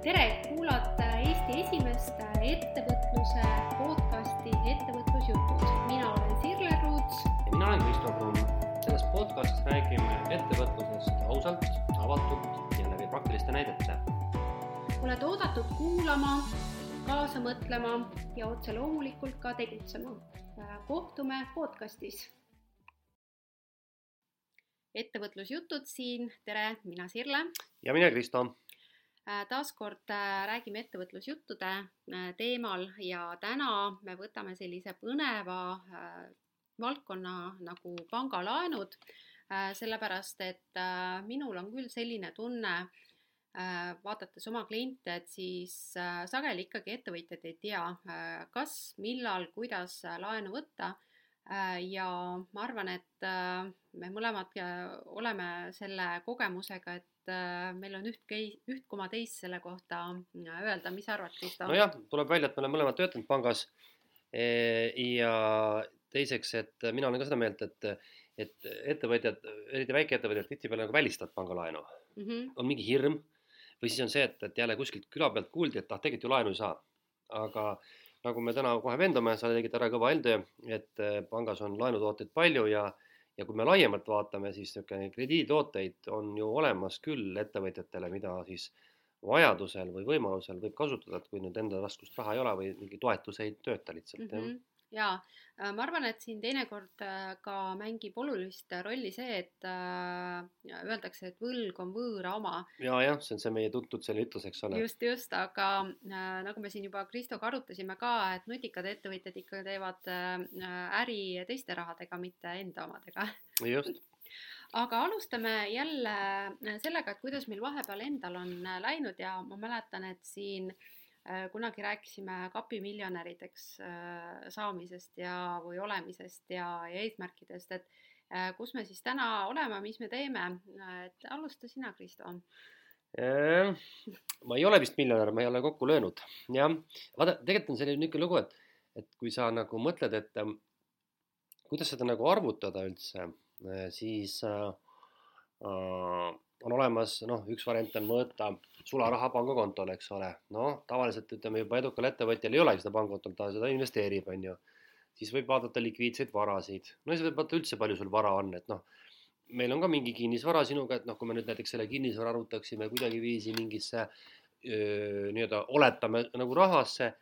tere, kuulate Eesti esimest ettevõtluse podcasti Ettevõtlusjutud. mina olen Sirle Ruuts. ja mina olen Kristo Kruun. selles podcastis räägime ettevõtlusest ausalt, avatult ja läbi praktiliste näidete. oled oodatud kuulama, kaasa mõtlema ja otse loomulikult ka tegutsema. kohtume podcastis. ettevõtlusjutud siin, tere, mina Sirle ja mina Kristo Äh, taaskord äh, räägime ettevõtlusjuttude äh, teemal ja täna me võtame sellise põneva valdkonna nagu pangalaenud, sellepärast et minul on küll selline tunne, vaadates oma kliente, et siis sageli ikkagi ettevõtjad ei tea, kas, millal, kuidas laenu võtta. Ja ma arvan, et me mõlemad oleme selle kogemusega, et äh, meil on üht, üht koma teist selle kohta äh, öelda, mis arvad, Kristo? nojah, tuleb välja, et me oleme mõlemad töötanud pangas. E, ja teiseks, et mina olen ka seda meelt, et, et ettevõtjad, eriti väikeettevõtjad tihtipeale nagu välistavad pangalaenu mm. -hmm. on mingi hirm või siis on see, et, et jälle kuskilt küla pealt kuuldi, et ah, tegelikult ju laenu ei saa. aga nagu me täna kohe veendume, sa tegid ära kõva eeltöö, et äh, pangas on laenutooteid palju ja ja kui me laiemalt vaatame, siis niisugune krediiditooteid on ju olemas küll ettevõtjatele, mida siis vajadusel või võimalusel võib kasutada, et kui nüüd enda taskust raha ei ole või mingi toetus ei tööta lihtsalt mm. -hmm jaa, äh, ma arvan, et siin teinekord äh, ka mängib olulist rolli see, et äh, öeldakse, et võlg on võõra oma. ja, jah, see on see meie tuntud selline ütlus, eks ole. just, just, aga äh, nagu me siin juba Kristoga arutasime ka, et nutikad ettevõtjad ikka teevad äh, äri teiste rahadega, mitte enda omadega. just aga alustame jälle sellega, et kuidas meil vahepeal endal on läinud ja ma mäletan, et siin äh, Äh, kunagi rääkisime kapimiljonärideks äh, saamisest ja, või olemisest ja, ja eesmärkidest, et äh, kus me siis täna oleme, mis me teeme, et alusta sina, Kristo. ma ei ole vist miljonär, ma ei ole kokku löönud, jah. vaata, tegelikult on selline niisugune lugu, et, et kui sa nagu mõtled, et kuidas seda nagu arvutada üldse, siis äh, on olemas, noh, üks variant on mõõta sularaha pangakontol, eks ole. noh, tavaliselt ütleme juba edukal ettevõtjal ei olegi seda pangakontol, ta seda investeerib, on ju. siis võib vaadata likviidseid varasid, no siis võib vaadata üldse, palju sul vara on, et noh, meil on ka mingi kinnisvara sinuga, et noh, kui me nüüd näiteks selle kinnisvara arvutaksime kuidagiviisi mingisse nii-öelda oletame nagu rahasse,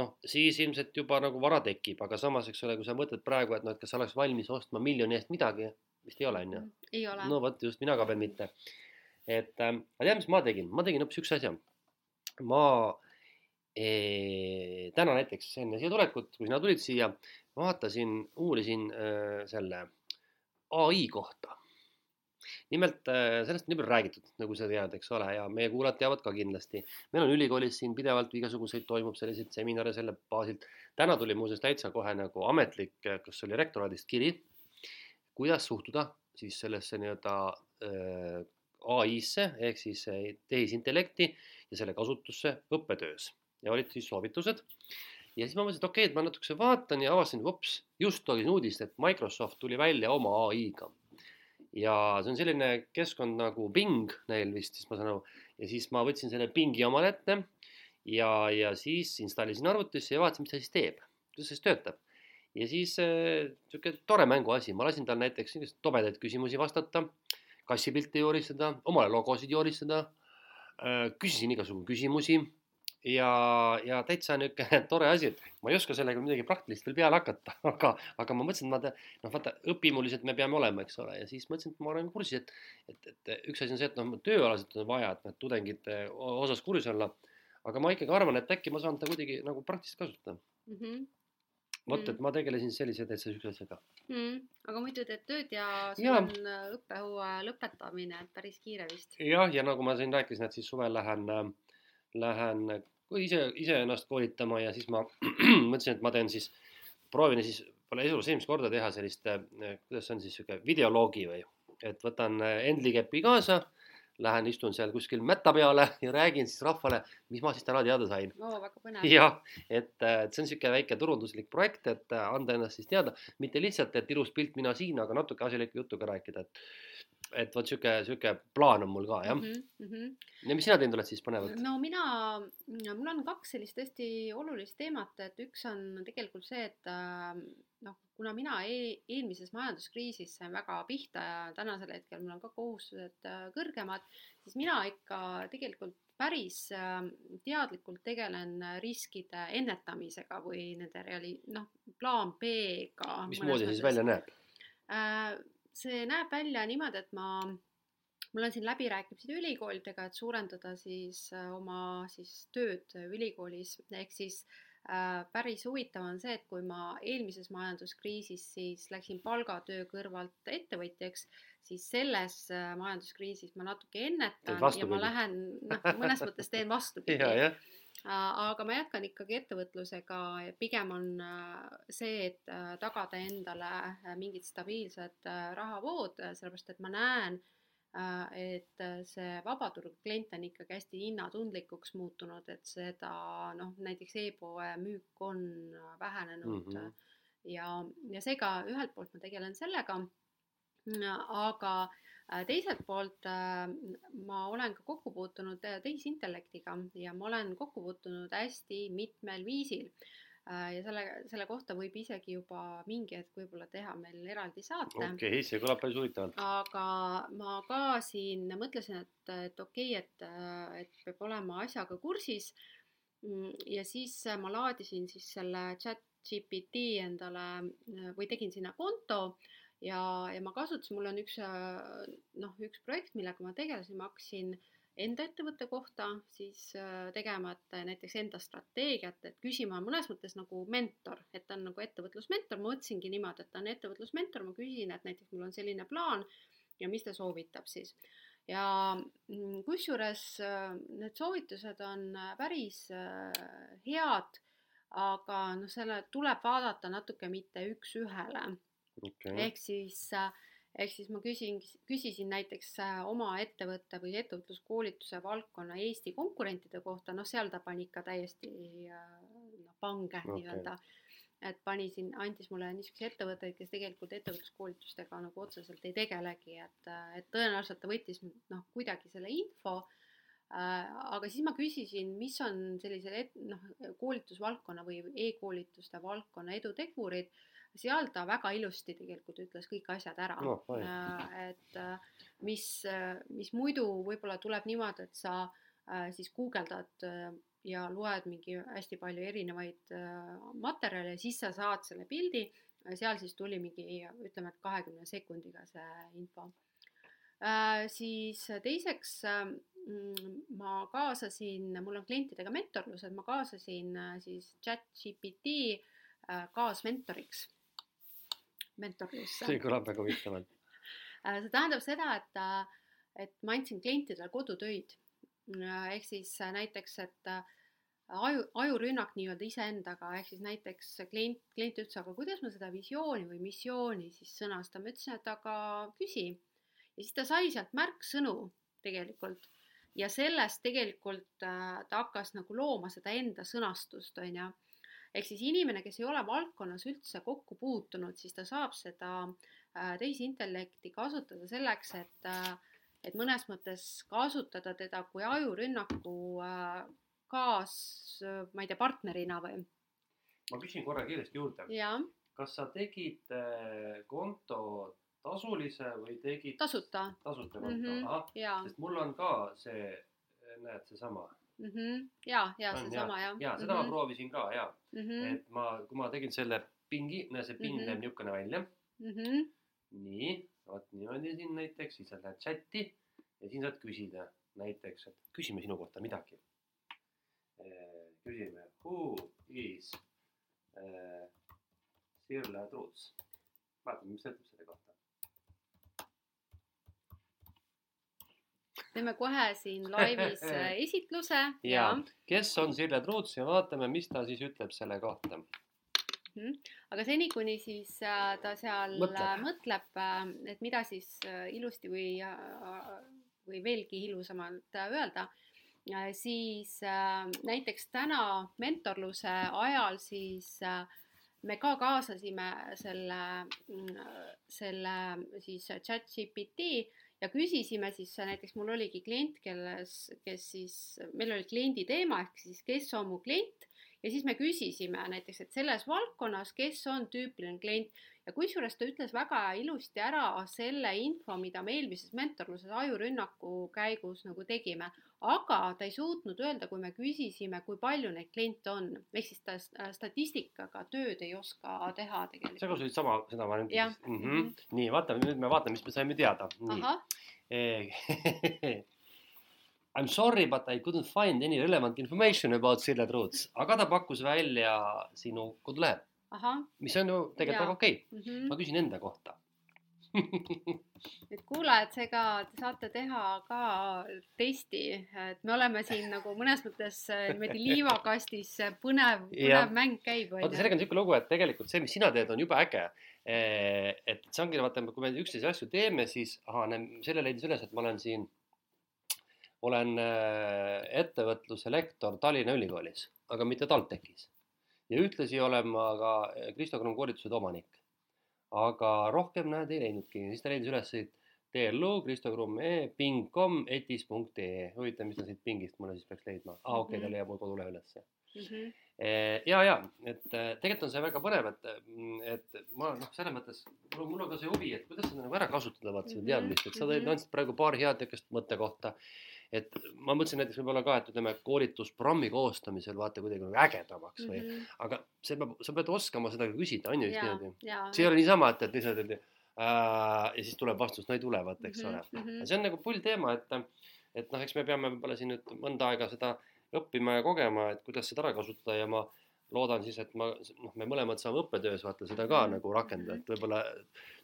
noh, siis ilmselt juba nagu vara tekib, aga samas, eks ole, kui sa mõtled praegu, et noh, et kas sa oleks valmis ostma miljoni eest midagi vist ei ole, on ju? ei ole. no vot just, mina ka veel mitte. et äh, aga tead, mis ma tegin, ma tegin hoopis üks asja. ma ee, täna näiteks enne siia tulekut, kui sina tulid siia, vaatasin, uurisin äh, selle ai kohta. nimelt äh, sellest on nii palju räägitud, nagu sa tead, eks ole, ja meie kuulajad teavad ka kindlasti. meil on ülikoolis siin pidevalt igasuguseid toimub selliseid seminare selle baasilt. täna tuli muuseas täitsa kohe nagu ametlik, kas oli rektoraadist kiri kuidas suhtuda siis sellesse nii-öelda äh, ai-sse ehk siis äh, tehisintellekti ja selle kasutusse õppetöös ja olid siis soovitused. ja siis ma mõtlesin, et okei okay,, et ma natukese vaatan ja avastasin, vops, just lugesin uudist, et Microsoft tuli välja oma ai-ga. ja see on selline keskkond nagu Bing neil vist, siis ma saan aru, ja siis ma võtsin selle Bingi omale ette ja, ja siis installisin arvutisse ja vaatasin, mis ta siis teeb, kuidas see siis töötab ja siis niisugune äh, tore mänguasi, ma lasin tal näiteks selliseid tobedaid küsimusi vastata, kassipilte joonistada, omale logosid joonistada äh,, küsisin igasugu küsimusi ja, ja täitsa niisugune tore asi, et ma ei oska sellega midagi praktilist veel peale hakata, aga, aga ma mõtlesin, et ma te, noh, vaata õpimulised me peame olema, eks ole, ja siis mõtlesin, et ma olen kursis, et, et, et üks asi on see, et noh, tööalaselt on vaja, et need tudengite osas kursis olla, aga ma ikkagi arvan, et äkki ma saan seda kuidagi nagu praktiliselt kasutada. Mm. -hmm vot, et mm. ma tegelesin sellise täitsa siukse asjaga mm.. aga muidu teed tööd ja sul ja. on äh, õppehooaja lõpetamine päris kiire vist. jah, ja nagu ma siin rääkisin, et siis suvel lähen, äh, lähen ise, ise ennast koolitama ja siis ma mõtlesin, et ma teen siis, proovin siis pole elus esimest korda teha sellist, äh, kuidas see on siis sihuke videoloogi või, et võtan Endli kepi kaasa, lähen istun seal kuskil mätta peale ja räägin siis rahvale, mis ma siis täna teada sain. oo, väga põnev. jah, et, et see on niisugune väike turunduslik projekt, et anda ennast siis teada, mitte lihtsalt, et ilus pilt, mina siin, aga natuke asjalikku juttu ka rääkida, et et vot sihuke, sihuke plaan on mul ka jah mm. -hmm. ja mis sina teinud oled siis põnevat? no mina, mul on kaks sellist hästi olulist teemat, et üks on tegelikult see, et äh, noh, kuna mina e eelmises majanduskriisis sain väga pihta ja tänasel hetkel mul on ka kohustused äh, kõrgemad, siis mina ikka tegelikult päris äh, teadlikult tegelen riskide ennetamisega või nende reali-, noh, plaan B-ga. mismoodi siis välja näeb? see näeb välja niimoodi, et ma, mul on siin läbirääkimised ülikoolidega, et suurendada siis äh, oma siis tööd ülikoolis, ehk siis äh, päris huvitav on see, et kui ma eelmises majanduskriisis siis läksin palgatöö kõrvalt ettevõtjaks, siis selles äh, majanduskriisis ma natuke ennetan ja ma lähen, noh, mõnes mõttes teen vastupidi. Aga ma jätkan ikkagi ettevõtlusega ja pigem on äh, see, et äh, tagada endale äh, mingid stabiilsed rahavood, sellepärast et ma näen, et see vabaturg klient on ikkagi hästi hinnatundlikuks muutunud, et seda noh, näiteks e-poe müük on vähenenud mm -hmm. ja, ja seega ühelt poolt ma tegelen sellega, aga Äh, teiselt poolt äh, ma olen ka kokku puutunud äh, tehisintellektiga ja ma olen kokku puutunud hästi mitmel viisil. Ja selle, selle kohta võib isegi juba mingi hetk võib-olla teha meil eraldi saate. okei okay,, see kõlab päris huvitavalt. aga ma ka siin mõtlesin, et, et okei okay,, et, et peab olema asjaga kursis. Mm, ja siis ma laadisin siis selle chat GPT endale või tegin sinna konto ja, ja ma kasutasin, mul on üks äh, noh, üks projekt, millega ma tegelesin, ma hakkasin enda ettevõtte kohta siis äh, tegema, et näiteks enda strateegiat, et küsima mõnes mõttes nagu mentor, et ta on nagu ettevõtlusmentor, ma mõtlesingi niimoodi, et ta on ettevõtlusmentor, ma küsin, et näiteks mul on selline plaan ja mis ta soovitab siis. ja mm, kusjuures äh, need soovitused on päris head, aga noh, selle tuleb vaadata natuke mitte üks-ühele okay.. ehk siis, äh, ehk siis ma küsin, küsisin näiteks äh, oma ettevõtte või ettevõtluskoolituse valdkonna Eesti konkurentide kohta, noh, seal ta pani ikka täiesti noh, pange okay. nii-öelda et pani siin, andis mulle niisuguseid ettevõtteid, kes tegelikult ettevõtluskoolitustega nagu otseselt ei tegelegi, et, et tõenäoliselt ta võttis noh, kuidagi selle info äh,. aga siis ma küsisin, mis on sellised noh, koolitusvaldkonna või e-koolituste valdkonna edutegurid seal ta väga ilusti tegelikult ütles kõik asjad ära no,. et äh, mis, mis muidu võib-olla tuleb niimoodi, et sa äh, siis guugeldad äh, ja loed mingi hästi palju erinevaid materjale ja siis sa saad selle pildi. seal siis tuli mingi, ütleme, et kahekümne sekundiga see info. siis teiseks ma kaasasin, mul on klientidega mentorlused, ma kaasasin siis chat GPT kaasmentoriks mentorlusse. see kõlab väga huvitavalt äh, see tähendab seda, et, äh, et ma andsin klientidele kodutöid. Äh, ehk siis näiteks, et aju, ajurünnak nii-öelda iseendaga, ehk siis näiteks klient, klient ütles, aga kuidas ma seda visiooni või missiooni siis sõnastan, ma ütlesin, et aga küsi. ja siis ta sai sealt märksõnu tegelikult ja sellest tegelikult ta hakkas nagu looma seda enda sõnastust, on ju ehk siis inimene, kes ei ole valdkonnas üldse kokku puutunud, siis ta saab seda äh, tehisintellekti kasutada selleks, et, äh, et mõnes mõttes kasutada teda kui ajurünnaku äh, kaas, ma ei tea, partnerina või? ma küsin korra kiiresti juurde. kas sa tegid konto tasulise või tegid? tasuta. tasuta konto mm, -hmm, sest mul on ka see, näed, seesama mm. -hmm. ja, ja seesama jah. ja seda mm -hmm. ma mhm. proovisin ka ja mm, -hmm. et ma, kui ma tegin selle pingi, näe see pind mm -hmm. näeb niisugune välja mm. -hmm. nii, vot niimoodi siin näiteks, siis sa lähed chati ja siin saad küsida näiteks, et küsime sinu kohta midagi. Äh, küsime, who is äh, Sirle Truuts. vaatame, mis ta ütleb selle kohta. Teeme kohe siin laivis äh, esitluse. ja, kes on Sirje Truuts ja vaatame, mis ta siis ütleb selle kohta. Mhm. aga seni, kuni siis äh, ta seal mõtleb, mõtleb, et mida siis ilusti või või veelgi ilusamalt öelda, siis äh, näiteks täna mentorluse ajal siis äh, me ka kaasasime selle, selle siis chat GPT ja küsisime siis näiteks mul oligi klient, kelles, kes siis, meil oli kliendi teema ehk siis kes on mu klient ja siis me küsisime näiteks, et selles valdkonnas, kes on tüüpiline klient ja kusjuures ta ütles väga ilusti ära selle info, mida me eelmises mentorluses ajurünnaku käigus nagu tegime, aga ta ei suutnud öelda, kui me küsisime, kui palju neid kliente on, ehk siis ta statistikaga tööd ei oska teha tegelikult. sa kasutasid sama, seda varianti siis mm? -hmm. nii, vaatame, nüüd me vaatame, mis me saime teada. I m sorry, but I couldn't find any relevant information about Sille Truuts, aga ta pakkus välja sinu kodulehe mis on ju tegelikult väga okei okay. mm. -hmm. ma küsin enda kohta et kuulajad, seega te saate teha ka testi, et me oleme siin nagu mõnes mõttes äh, niimoodi liivakastis, põnev, põnev mäng käib. vaata, sellega on niisugune lugu, et tegelikult see, mis sina teed, on jube äge. Eh, et see ongi, vaata, kui me üksteise asju teeme, siis ahah, selle leidis üles, et ma olen siin, olen äh, ettevõtluse lektor Tallinna Ülikoolis, aga mitte TalTechis ja ühtlasi olen ma ka eh, Kristo Krumm koolitused omanik. aga rohkem näed ei leidnudki, siis ta leidis üles TLU, Kristo Krumm e, ping.com, etis.ee. huvitav, mis ta siit pingist mulle siis peaks leidma. aa ah,, okei okay,, ta leiab mul kodulehe ülesse mm. -hmm. ja, ja et eh, tegelikult on see väga põnev, et, et ma noh, selles mõttes mul, mul on ka see huvi, et kuidas seda nagu ära kasutada, vaata seda mhm, teadmist, et sa tõid, mhm. andsid praegu paar head niisugust mõttekohta et ma mõtlesin näiteks võib-olla ka, et ütleme, koolitusprogrammi koostamisel vaata kuidagi nagu ägedamaks või mm, -hmm. aga see peab, sa pead oskama seda küsida, on ju vist niimoodi? see ei ole niisama, et, et lihtsalt, et äh, ja siis tuleb vastus, no ei tule, vaata, eks mm -hmm. ole. Mhm. see on nagu pull teema, et, et noh, eks me peame võib-olla siin nüüd mõnda aega seda õppima ja kogema, et kuidas seda ära kasutada ja ma loodan siis, et ma, noh, me mõlemad saame õppetöös vaata seda ka mm -hmm. nagu rakendada, et võib-olla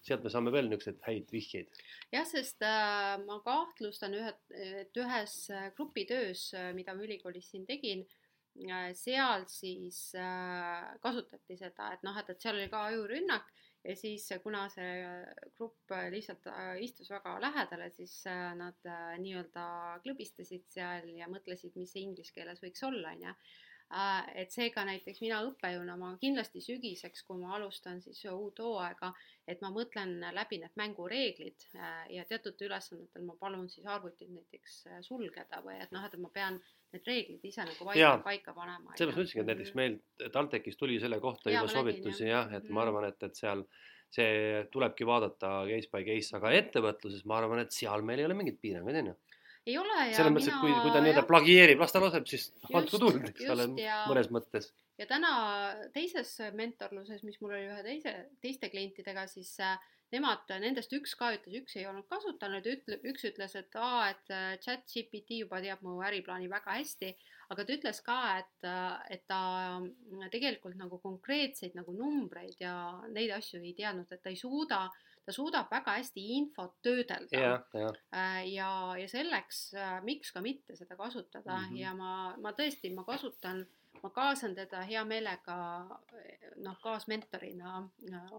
sealt me saame veel niisuguseid häid vihjeid. jah, sest äh, ma kahtlustan ühe, et ühes äh, grupitöös, äh, mida ma ülikoolis siin tegin äh,, seal siis äh, kasutati seda, et noh, et, et seal oli ka ajurünnak ja siis kuna see grupp lihtsalt äh, istus väga lähedal, et siis nad nii-öelda klõbistasid seal ja mõtlesid, mis see inglise keeles võiks olla, onju Äh, et seega näiteks mina õppejõuna ma kindlasti sügiseks, kui ma alustan siis uut hooaega, et ma mõtlen läbi need mängureeglid äh, ja teatud ülesannetel ma palun siis arvutit näiteks äh, sulgeda või et noh, et ma pean need reeglid ise nagu paika, paika panema. seepärast ma ütlesingi, et näiteks meil TalTechis tuli selle kohta ja, juba soovitusi jah, et ma mhm. arvan, et, et seal see tulebki vaadata case by case, aga ettevõtluses ma arvan, et seal meil ei ole mingeid piiranguid, on ju ei ole ja selles mõttes, et kui, kui ta nii-öelda plagieerib, las ta laseb, siis andku tuld, eks ole, mõnes mõttes. ja täna teises mentorluses, mis mul oli ühe teise, teiste klientidega, siis äh, nemad, nendest üks ka ütles, üks ei olnud kasutanud, ütle, üks ütles, et aa, et äh, chat GPT juba teab mu äriplaani väga hästi, aga ta ütles ka, et, äh, et ta tegelikult nagu konkreetseid nagu numbreid ja neid asju ei teadnud, et ta ei suuda äh, ta suudab väga hästi infot töödelda ja, ja. Äh, ja, ja selleks, äh, miks ka mitte seda kasutada mm -hmm. ja ma, ma tõesti, ma kasutan ma kaasan teda hea meelega noh, kaasmentorina.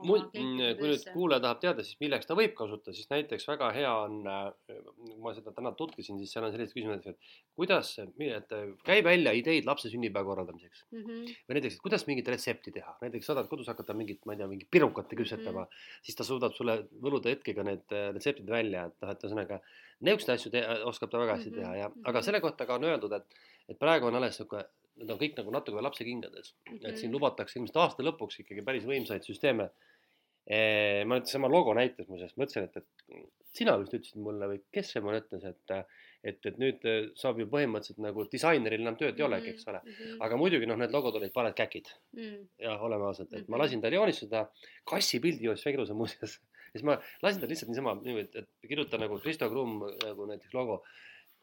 mul, mm, kui nüüd kuulaja tahab teada, siis milleks ta võib kasutada, siis näiteks väga hea on, äh, ma seda täna tutvusin, siis seal on sellised küsimused, et kuidas, et käi välja ideid lapse sünnipäeva korraldamiseks mm. -hmm. või näiteks, et kuidas mingit retsepti teha, näiteks sa tahad kodus hakata mingit, ma ei tea, mingit pirukat küpsetama mm, -hmm. siis ta suudab sulle võlude hetkega need äh, retseptid välja, et noh, et ühesõnaga niisuguseid asju te, oskab ta väga hästi -hmm. teha ja, aga selle kohta ka on öeldud, et, et praegu on alles niisugune need on kõik nagu natuke veel lapse kingades mm, -hmm. et siin mhm. lubatakse ilmselt aasta lõpuks ikkagi päris võimsaid süsteeme. ma nüüd sama logo näites muuseas mõtlesin, et, et sina vist ütlesid mulle või kes see mulle ütles, et, et, et nüüd saab ju põhimõtteliselt nagu disaineril enam tööd ei olegi, eks ole mm. -hmm. aga muidugi noh, need logod olid pared käkid mm. -hmm. jah, oleme ausad, et ma mhm. lasin tal joonistada, kassipildi joonis väga ilusa muuseas. siis ma lasin tal lihtsalt niisama niimoodi, et kirjuta nagu Kristo Krumm nagu näiteks logo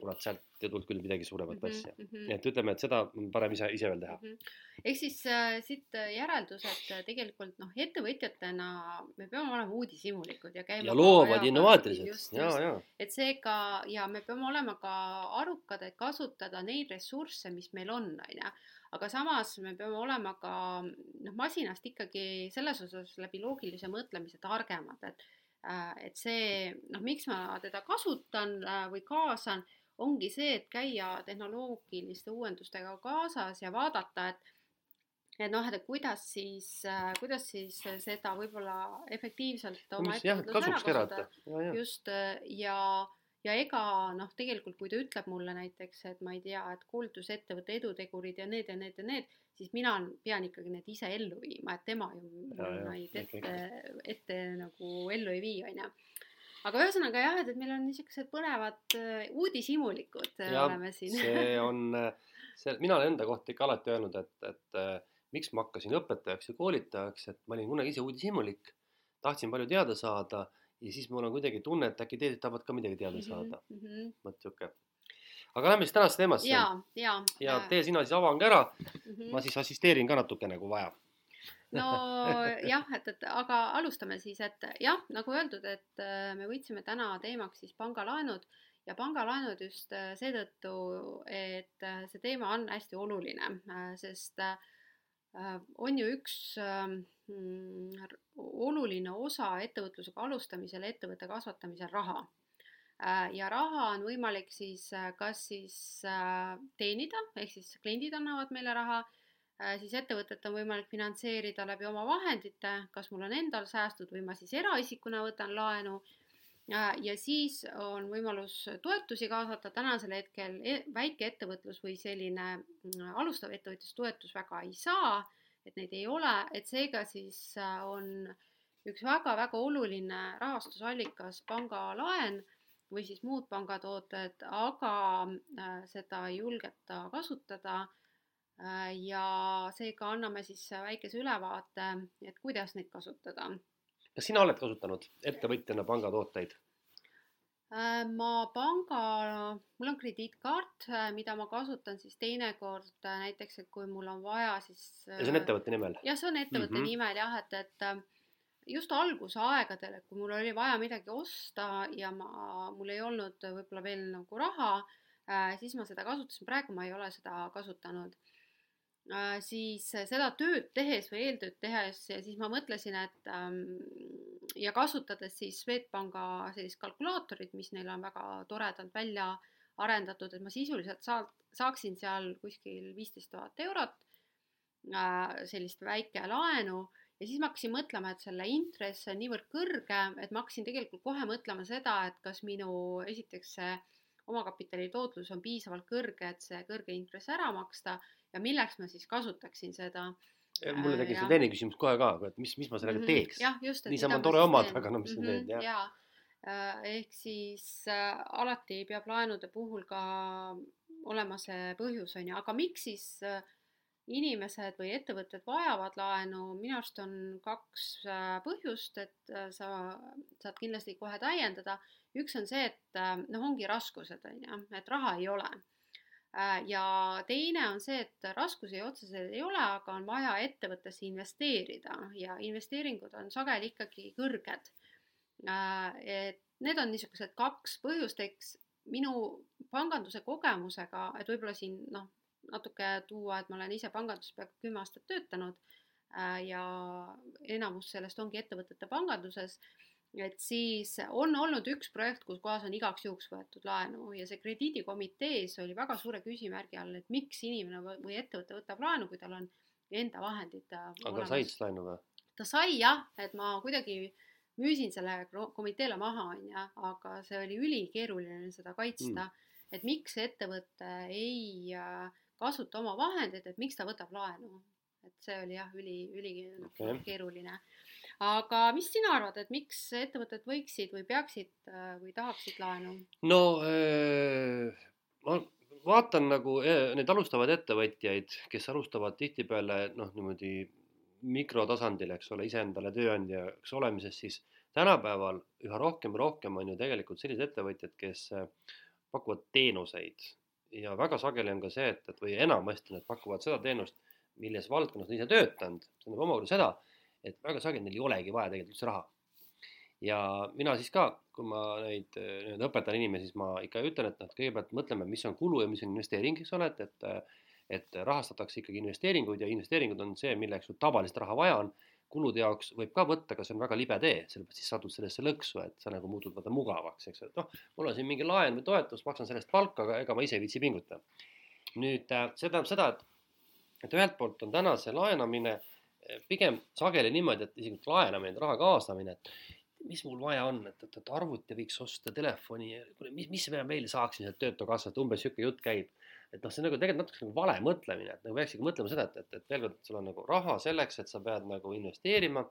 kurat, sealt ei tulnud küll midagi suuremat mm -hmm, asja mm. -hmm. et ütleme, et seda on parem ise, ise veel teha mm. -hmm. ehk siis äh, siit äh, järeldus, et äh, tegelikult noh, ettevõtjatena me peame olema uudishimulikud ja käima. ja loovad, innovaatilised, ja, ja. et seega ja me peame olema ka arukad, et kasutada neid ressursse, mis meil on, on ju aga samas me peame olema ka noh, masinast ikkagi selles osas läbi loogilise mõtlemise targemad, et et see, noh, miks ma teda kasutan või kaasan, ongi see, et käia tehnoloogiliste uuendustega kaasas ja vaadata, et et noh, et kuidas siis, kuidas siis seda võib-olla efektiivselt oma ettevõtluses ära kasutada. just ja, ja ega noh, tegelikult kui ta ütleb mulle näiteks, et ma ei tea, et koolitusettevõtte edutegurid ja need ja need ja need, siis mina pean ikkagi need ise ellu viima, et tema ju neid ette, ette nagu ellu ei vii, on ju aga ühesõnaga jah, et, et meil on niisugused põnevad uh, uudishimulikud ja, oleme siin see on, äh, see, mina olen enda kohta ikka alati öelnud, et, et miks ma hakkasin õpetajaks ja koolitajaks, et ma olin kunagi ise uudishimulik, tahtsin palju teada saada ja siis mul on kuidagi tunne, et äkki teised tahavad ka midagi teada mhm, saada mm -hmm.. vot sihuke. aga lähme siis tänasesse teemasse. ja, ja. ja tee sina siis avange ära mm. -hmm. ma siis assisteerin ka natukene, kui vaja nojah, et, et aga alustame siis, et jah, nagu öeldud, et äh, me võtsime täna teemaks siis pangalaenud ja pangalaenud just äh, seetõttu, et äh, see teema on hästi oluline, sest on ju üks mm, oluline osa ettevõtlusega alustamisel, ettevõtte kasvatamisel raha. Ja raha on võimalik siis kas siis teenida, ehk siis kliendid annavad meile raha siis ettevõtet on võimalik finantseerida läbi oma vahendite, kas mul on endal säästud või ma siis eraisikuna võtan laenu. Äh, ja siis on võimalus toetusi kaasata, tänasel hetkel e, väikeettevõtlus või selline mm, alustav ettevõtlustoetus väga ei saa, et neid ei ole, et seega siis äh, on üks väga-väga oluline rahastusallikas pangalaen või siis muud pangatooted, aga seda ei julgeta kasutada. Äh, ja seega anname siis väikese ülevaate, et kuidas neid kasutada. kas sina oled kasutanud ettevõtjana pangatooteid? Äh, ma panga, mul on krediitkaart, äh, mida ma kasutan siis teinekord näiteks, et kui mul on vaja, siis. ja see on ettevõtte nimel? jah, see on ettevõtte mm -hmm. nimel jah, et, et just algusaegadel, et kui mul oli vaja midagi osta ja ma, mul ei olnud võib-olla veel nagu raha, siis ma seda kasutasin, praegu ma ei ole seda kasutanud Äh, siis seda tööd tehes või eeltööd tehes ja siis ma mõtlesin, et ähm, ja kasutades siis Swedbanka sellist kalkulaatorit, mis neil on väga toredalt välja arendatud, et ma sisuliselt saa-, saaksin seal kuskil viisteist tuhat eurot äh, sellist väikelaenu ja siis ma hakkasin mõtlema, et selle intress on niivõrd kõrge, et ma hakkasin tegelikult kohe mõtlema seda, et kas minu esiteks see omakapitali tootlus on piisavalt kõrge, et see kõrge intress ära maksta ja milleks ma siis kasutaksin seda. mulle tekkis see teine küsimus kohe ka, et mis, mis ma sellega mm -hmm. teeks. niisama on tore omada, aga no mis sa teed, jah. äh, ehk siis äh, alati peab laenude puhul ka olema see põhjus, on ju, aga miks siis äh, inimesed või ettevõtted vajavad laenu, minu arust on kaks äh, põhjust, et äh, sa saad kindlasti kohe täiendada. üks on see, et äh, noh, ongi raskused, on ju, et raha ei ole Äh, ja teine on see, et raskusi otseselt ei ole, aga on vaja ettevõttesse investeerida ja investeeringud on sageli ikkagi kõrged. Äh, et need on niisugused kaks põhjust, eks minu panganduse kogemusega, et võib-olla siin noh, natuke tuua, et ma olen ise panganduses peaaegu kümme aastat töötanud äh, ja enamus sellest ongi ettevõtete panganduses et siis on olnud üks projekt, kus kohas on igaks juhuks võetud laenu ja see krediidikomitees oli väga suure küsimärgi all, et miks inimene või ettevõte võtab laenu, kui tal on enda vahendid. Äh, aga said siis laenu või? ta sai jah, et ma kuidagi müüsin selle komiteele maha, onju, aga see oli ülikeeruline seda kaitsta mm., et miks ettevõte ei äh, kasuta oma vahendeid, et miks ta võtab laenu. et see oli jah, üli, üli okay. Aga mis sina arvad, et miks ettevõtted võiksid või peaksid äh, või tahaksid laenu? no äh, ma vaatan nagu äh, neid alustavaid ettevõtjaid, kes alustavad tihtipeale noh, niimoodi mikrotasandil, eks ole, iseendale tööandjaks olemises, siis tänapäeval üha rohkem ja rohkem on ju tegelikult sellised ettevõtjad, kes pakuvad teenuseid ja väga sageli on ka see, et, et või enamasti nad pakuvad seda teenust, milles valdkonnas nad ise töötanud, see tähendab omakorda seda, et väga sageli neil ei olegi vaja tegelikult üldse raha. ja mina siis ka, kui ma neid nii-öelda õpetan inimesi, siis ma ikka ütlen, et noh, kõigepealt mõtleme, mis on kulu ja mis on investeering, eks ole, et, et et rahastatakse ikkagi investeeringuid ja investeeringud on see, milleks sul tavalist raha vaja on. kulude jaoks võib ka võtta, aga see on väga libe tee, sellepärast siis satud sellesse lõksu, et sa nagu muutud vaata mugavaks, eks, et noh, mul on siin mingi laen või toetus, maksan sellest palka, aga ega ma ise ei viitsi pingutada. nüüd äh, see tähendab seda, et, et ühelt poolt on täna see laenamine pigem sageli niimoodi, et isegi laenamine, raha kaasamine, et mis mul vaja on, et, et, et arvuti võiks osta, telefoni, mis, mis me veel saaksime sealt Töötukassast, umbes niisugune jutt käib. et noh, see on nagu tegelikult natuke nagu vale mõtlemine, et nagu peaks ikka mõtlema seda, et, et, et veel kord, sul on nagu raha selleks, et sa pead nagu investeerima.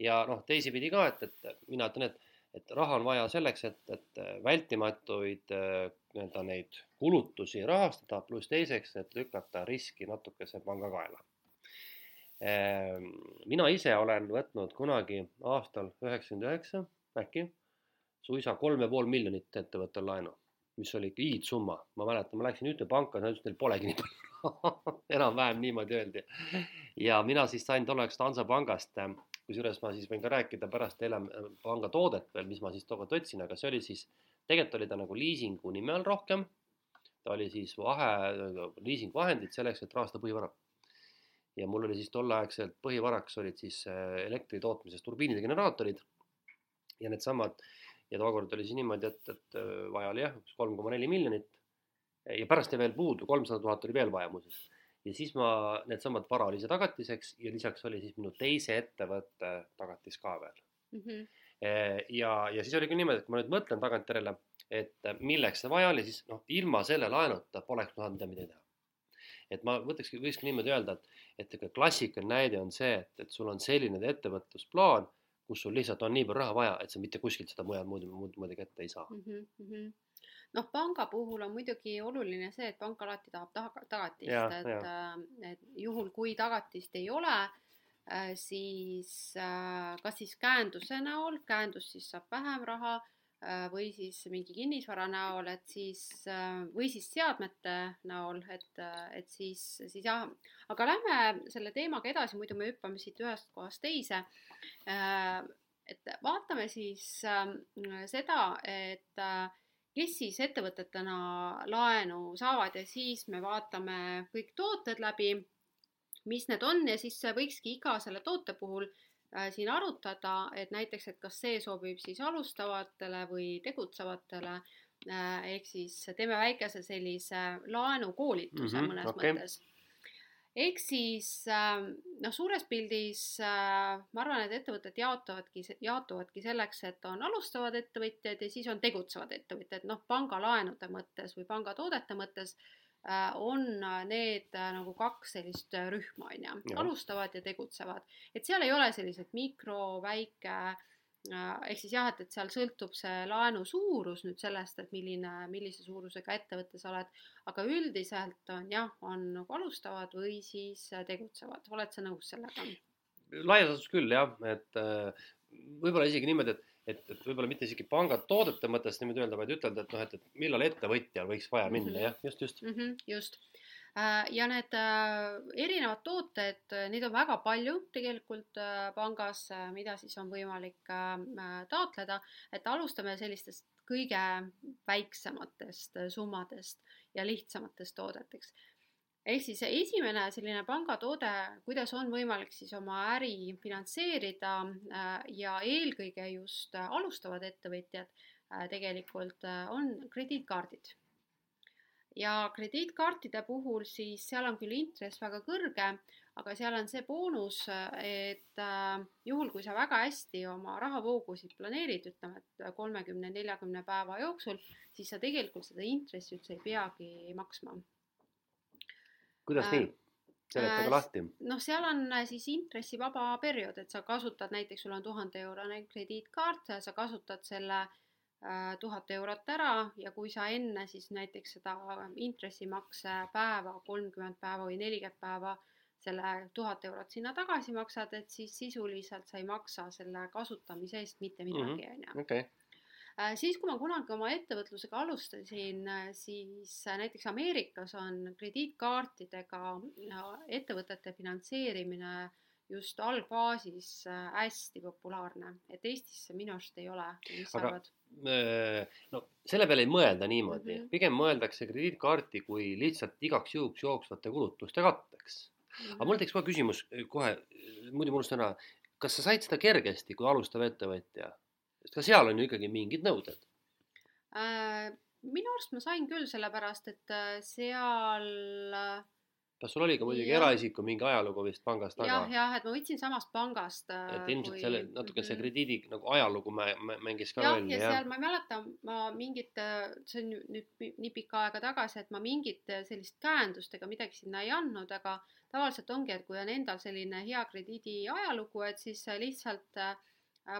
ja noh, teisipidi ka, et, et mina ütlen, et, et raha on vaja selleks, et, et vältimatuid nii-öelda neid kulutusi rahastada, pluss teiseks, et lükata riski natukese panga kaela mina ise olen võtnud kunagi aastal üheksakümmend üheksa äkki suisa kolm ja pool miljonit ettevõttel laenu, mis oli hiidsumma, ma mäletan, ma läksin ühte panka, nad ütlesid, neil polegi nii palju enam-vähem niimoodi öeldi. ja mina siis sain tolleaegse Hansapangast, kusjuures ma siis võin ka rääkida pärast teile panga toodet veel, mis ma siis tookord võtsin, aga see oli siis, tegelikult oli ta nagu liisingu nime all rohkem. ta oli siis vahe, liisingvahendid selleks, et rahastada põhivara ja mul oli siis tolleaegselt põhivaraks olid siis äh, elektri tootmises turbiinid ja generaatorid ja needsamad ja tookord oli siis niimoodi, et, et äh, vaja oli jah, kolm koma neli miljonit ja pärast jäi veel puudu, kolmsada tuhat oli veel vaja muuseas. ja siis ma needsamad varalise tagatiseks ja lisaks oli siis minu teise ettevõtte tagatis ka veel mm. -hmm. ja, ja siis oligi niimoodi, et kui ma nüüd mõtlen tagantjärele, et milleks see vaja oli, siis noh, ilma selle laenuta poleks ma saanud mitte midagi teha et ma võtakski, võikski niimoodi öelda, et, et ega klassikaline näide on see, et, et sul on selline ettevõtlusplaan, kus sul lihtsalt on nii palju raha vaja, et sa mitte kuskilt seda mujal muud, muud moodi kätte ei saa mm. -hmm. noh, panga puhul on muidugi oluline see, et pank alati tahab taga, tagatist, et, äh, et juhul, kui tagatist ei ole, äh, siis äh, kas siis käenduse näol, käendus siis saab vähem raha või siis mingi kinnisvara näol, et siis äh, või siis seadmete näol, et, äh, et siis, siis jah, aga lähme selle teemaga edasi, muidu me hüppame siit ühest kohast teise. et vaatame siis seda, et kes siis ettevõtetena laenu saavad ja siis me vaatame kõik tooted läbi, mis need on ja siis võikski iga selle toote puhul Äh, siin arutada, et näiteks, et kas see sobib siis alustavatele või tegutsevatele, äh, ehk siis teeme väikese sellise laenukoolituse mm -hmm, mõnes okay. mõttes. ehk siis ähm, noh, suures pildis äh, ma arvan, et ettevõtted jaotavadki, jaotuvadki selleks, et on alustavad ettevõtjad ja siis on tegutsevad ettevõtjad, noh, pangalaenude mõttes või pangatoodete mõttes Äh, on äh, need äh, nagu kaks sellist rühma, on ju, alustavad ja tegutsevad. et seal ei ole sellised mikro, väike, ehk siis jah, et, et seal sõltub see laenu suurus nüüd sellest, et milline, millise suurusega ettevõte sa oled, aga üldiselt on jah, on nagu alustavad või siis tegutsevad, oled sa nõus sellega? laias laastus küll jah, et võib-olla isegi niimoodi, et et, et võib-olla mitte isegi pangatoodete mõttes niimoodi öelda, vaid ütelda, et noh, et, et millal ettevõtjal võiks vaja minna mm, -hmm. jah, just, just mm. -hmm, just äh, ja need äh, erinevad tooted, neid on väga palju tegelikult äh, pangas, mida siis on võimalik taotleda, et alustame sellistest kõige väiksematest summadest ja lihtsamatest toodeteks ehk siis esimene selline pangatoode, kuidas on võimalik siis oma äri finantseerida äh, ja eelkõige just alustavad ettevõtjad äh, tegelikult äh, on krediitkaardid. ja krediitkaartide puhul siis seal on küll intress väga kõrge, aga seal on see boonus, et juhul, kui sa väga hästi oma rahavoogusid planeerid, ütleme, et kolmekümne, neljakümne päeva jooksul, siis sa tegelikult seda intressi üldse ei peagi maksma kuidas äh, nii? seletage äh, lahti. noh, seal on äh, siis intressivaba periood, et sa kasutad näiteks, sul on tuhande eurone krediitkaart, sa kasutad selle äh, tuhat eurot ära ja kui sa enne siis näiteks seda intressimakse päeva, kolmkümmend päeva või nelikümmend päeva selle tuhat eurot sinna tagasi maksad, et siis sisuliselt sa ei maksa selle kasutamise eest mitte midagi, on ju. Äh, siis, kui ma kunagi oma ettevõtlusega alustasin, äh, siis äh, näiteks Ameerikas on krediitkaartidega ettevõtete finantseerimine just algfaasis hästi populaarne, et Eestis see minu arust ei ole. aga no selle peale ei mõelda niimoodi mm, -hmm. pigem mõeldakse krediitkaarti kui lihtsalt igaks juhuks jooksvate kulutuste katteks mm. -hmm. aga mul tekkis kohe küsimus kohe, muidu ma unustan ära, kas sa said seda kergesti kui alustav ettevõtja? Sest ka seal on ju ikkagi mingid nõuded. Äh, minu arust ma sain küll, sellepärast et äh, seal äh, kas sul oli ka muidugi eraisiku mingi ajalugu vist pangast taga? jah, jah, et ma võtsin samast pangast. et ilmselt selle natuke see Mhm. krediidi nagu ajalugu mä- mä- mängis ka jah, rolli ja jah seal ma ei mäleta, ma mingit, see on nüüd nii pikka aega tagasi, et ma mingit sellist käendust ega midagi sinna ei andnud, aga tavaliselt ongi, et kui on endal selline hea krediidi ajalugu, et siis sa lihtsalt äh,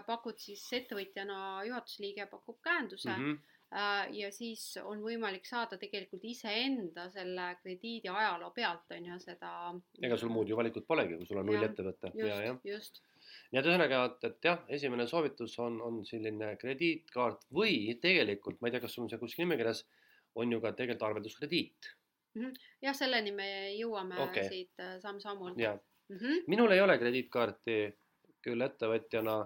pakud siis ettevõtjana, juhatuse liige pakub käenduse mm mm. -hmm. -hmm. ja siis on võimalik saada tegelikult iseenda selle krediidi ajaloo pealt on ju seda. ega sul muud ju valikut polegi, kui sul on null ettevõte just, just nii et ühesõnaga, et, et jah, esimene soovitus on, on selline krediitkaart või tegelikult ma ei tea, kas sul on see kuskil nimekirjas, on ju ka tegelikult arvelduskrediit jah, selleni me jõuame okay. siit äh, samm-sammult mm. -hmm. minul ei ole krediitkaarti küll ettevõtjana.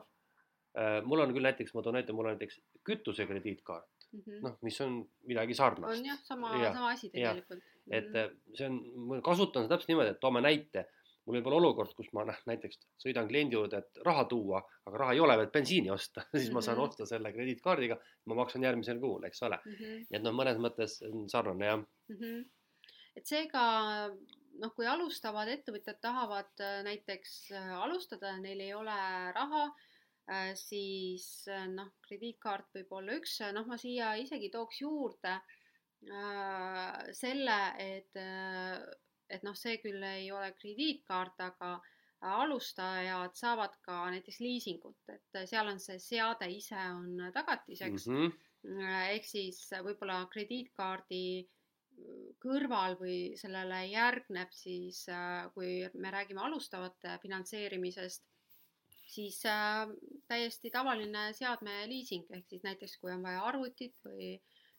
Mul on küll näiteks, ma toon näite, mul on näiteks kütuse krediitkaart, Mm -hmm. noh, mis on midagi sarnast. on jah, sama Jah,, sama asi tegelikult. et eh, see on, ma kasutan seda täpselt niimoodi, et toome näite. mul võib olla olukord, kus ma noh, näiteks sõidan kliendi juurde, et raha tuua, aga raha ei ole, et bensiini osta siis ma saan Mhm. osta selle krediitkaardiga, ma maksan järgmisel kuul, eks ole. Mm -hmm. nii et noh, mõnes mõttes on sarnane jah. Mm -hmm. et seega noh, kui alustavad ettevõtjad tahavad äh, näiteks äh, alustada, neil ei ole raha, siis äh, noh, krediitkaart võib olla üks, noh, ma siia isegi tooks juurde äh, selle, et, äh, et noh, see küll ei ole krediitkaart, aga alustajad saavad ka näiteks liisingut, et seal on see seade ise on tagatiseks Mm -hmm. ehk siis võib-olla krediitkaardi kõrval või sellele järgneb siis, kui me räägime alustavate finantseerimisest, siis äh, täiesti tavaline seadmeliising, ehk siis näiteks kui on vaja arvutit või,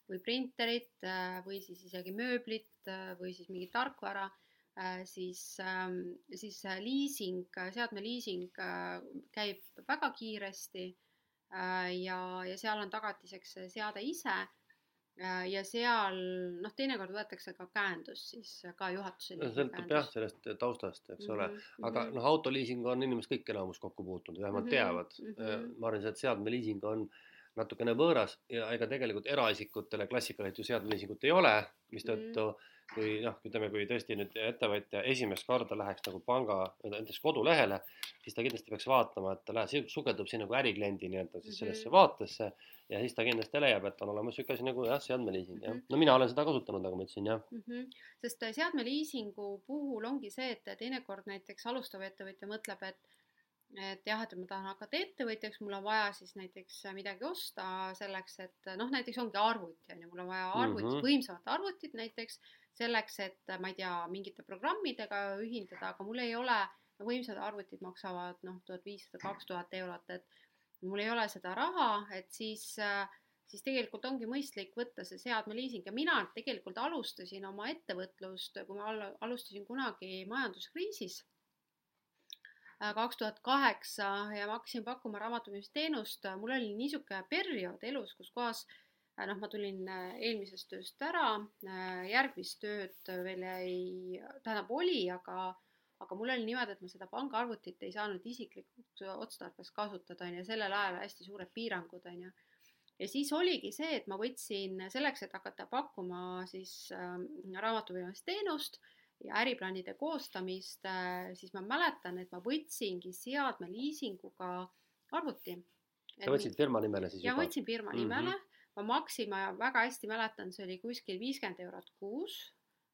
või printerit äh, või siis isegi mööblit äh, või siis mingit tarkvara, siis, siis liising, seadmeliising käib väga kiiresti ja, ja seal on tagatiseks seade ise ja seal noh, teinekord võetakse ka käendus siis ka juhatuse liikme sõltub jah sellest taustast, eks ole mm. -hmm. aga noh, autoliising on inimesed kõik enamus kokku puutunud, vähemalt Mhm, teavad mhm. ma arvan, et seadmeliising on natukene võõras ja ega tegelikult eraisikutele klassikaliselt ju seadmeliisingut ei ole, mistõttu kui noh, ütleme, kui tõesti nüüd ettevõtja esimest korda läheks nagu panga näiteks kodulehele, siis ta kindlasti peaks vaatama, et ta läheb, sukeldub siin nagu ärikliendi nii-öelda siis sellesse Mhm. vaatesse ja siis ta kindlasti leiab, et on olemas niisugune asi nagu jah, seadmeliising jah. Mhm. no mina olen seda kasutanud, nagu ma ütlesin jah. mm. -hmm. sest seadmeliisingu puhul ongi see, et teinekord näiteks alustav ettevõtja mõtleb, et et jah, et ma tahan hakata ettevõtjaks, mul on vaja siis näiteks midagi osta selleks, et noh, näiteks ongi arvuti on ju, mul on vaja arvutit mm. -hmm. võimsamat arvutit näiteks selleks, et ma ei tea, mingite programmidega ühildada, aga mul ei ole, võimsad arvutid maksavad noh, tuhat viissada, kaks tuhat eurot, et mul ei ole seda raha, et siis siis tegelikult ongi mõistlik võtta see seadmeliising. Ja mina tegelikult alustasin oma ettevõtlust, kui ma alustasin kunagi majanduskriisis kaks tuhat kaheksa ja ma hakkasin pakkuma raamatupidamisteenust, mul oli niisugune periood elus, kus kohas noh, ma tulin eelmisest tööst ära, järgmist tööd veel ei, tähendab oli, aga, aga mul oli niimoodi, et ma seda pangaarvutit ei saanud isiklikuks otstarbeks kasutada, on ju, sellel ajal hästi suured piirangud, on ju. ja siis oligi see, et ma võtsin selleks, et hakata pakkuma siis äh, raamatupidamisteenust ja äriplaanide koostamist, siis ma mäletan, et ma võtsingi seadmeliisinguga arvuti. sa võtsid firma nimele siis ja juba? võtsin firma nimele mm, -hmm. ma maksin, ma väga hästi mäletan, see oli kuskil viiskümmend eurot kuus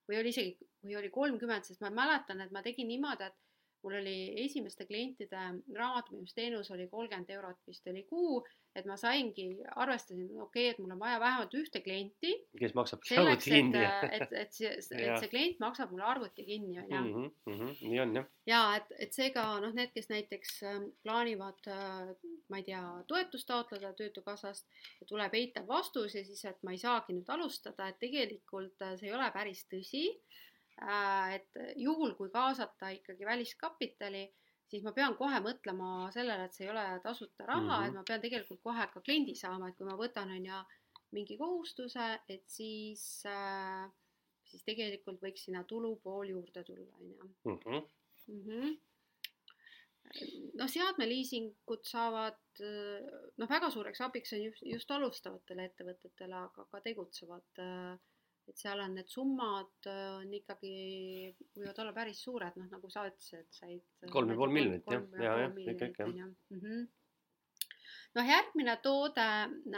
või oli isegi, või oli kolmkümmend, sest ma mäletan, et ma tegin niimoodi, et mul oli esimeste klientide raamatupidamisteenus oli kolmkümmend eurot vist oli kuu, et ma saingi, arvestasin, okei okay,, et mul on vaja vähemalt ühte klienti. kes maksab selleks, kinni. et, et, et see, et see klient maksab mulle arvuti kinni, on ju. Mhm, nii on jah. ja et, et seega noh, need, kes näiteks plaanivad, ma ei tea, toetust taotleda Töötukassast ja tuleb eitav vastus ja siis, et ma ei saagi nüüd alustada, et tegelikult see ei ole päris tõsi et juhul, kui kaasata ikkagi väliskapitali, siis ma pean kohe mõtlema sellele, et see ei ole tasuta raha mm, -hmm. et ma pean tegelikult kohe ka kliendi saama, et kui ma võtan, on ju, mingi kohustuse, et siis, siis tegelikult võiks sinna tulupool juurde tulla, on ju. Mhm. noh, seadmeliisingud saavad noh, väga suureks abiks on just, just alustavatele ettevõtetele, aga ka tegutsevad äh, et seal on need summad äh, on ikkagi, võivad olla päris suured, noh nagu sa ütlesid, said. Äh, kolm ja pool miljonit jah, ja, jah, ikka, ikka jah mm -hmm. noh, järgmine toode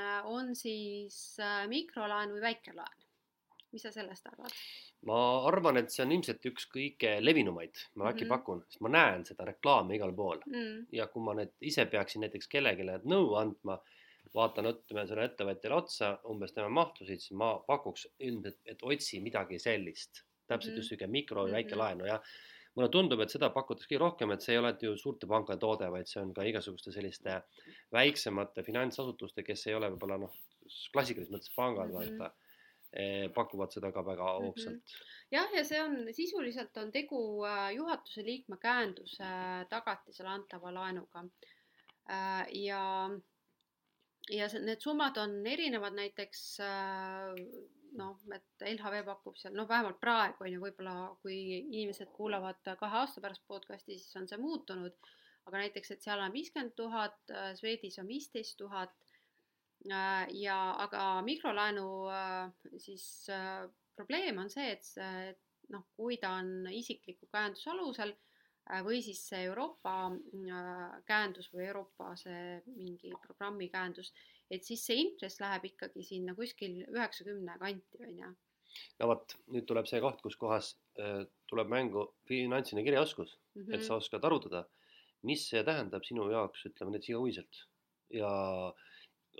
äh, on siis mikrolaen või väikelaen. mis sa sellest arvad? ma arvan, et see on ilmselt üks kõige levinumaid, ma äkki mm -hmm. pakun, sest ma näen seda reklaami igal pool mm -hmm. ja kui ma nüüd ise peaksin näiteks kellelegi nõu andma vaatan, ütleme sellele ettevõtjale otsa, umbes tema mahtusid, siis ma pakuks ilmselt, et otsi midagi sellist. täpselt mm -hmm. just sihuke mikro väike mm -hmm. laenu ja mulle tundub, et seda pakutakse kõige rohkem, et see ei ole ju suurte pankade toode, vaid see on ka igasuguste selliste väiksemate finantsasutuste, kes ei ole võib-olla noh, klassikalises mõttes pangad mm, -hmm. vaid eh, pakuvad seda ka väga mhm. hoogsalt mm. -hmm. jah, ja see on sisuliselt on tegu äh, juhatuse liikme käenduse tagatisele antava laenuga. Äh, ja ja need summad on erinevad, näiteks äh, noh, et LHV pakub seal, noh, vähemalt praegu on ju, võib-olla kui inimesed kuulavad kahe aasta pärast podcast'i, siis on see muutunud. aga näiteks, et seal on viiskümmend tuhat, äh, Swedis on viisteist tuhat. Äh, ja, aga mikrolaenu siis probleem on see, et, et noh, kui ta on isikliku käenduse alusel Äh, või siis see Euroopa äh, käendus või Euroopa see mingi programmi käendus, et siis see intress läheb ikkagi sinna kuskil üheksakümne kanti, on ju. no vot, nüüd tuleb see koht, kus kohas äh, tuleb mängu finantsiline kirjaoskus mm, -hmm. et sa mhm. oskad arutada, mis see tähendab sinu jaoks, ütleme näiteks igakuiselt. ja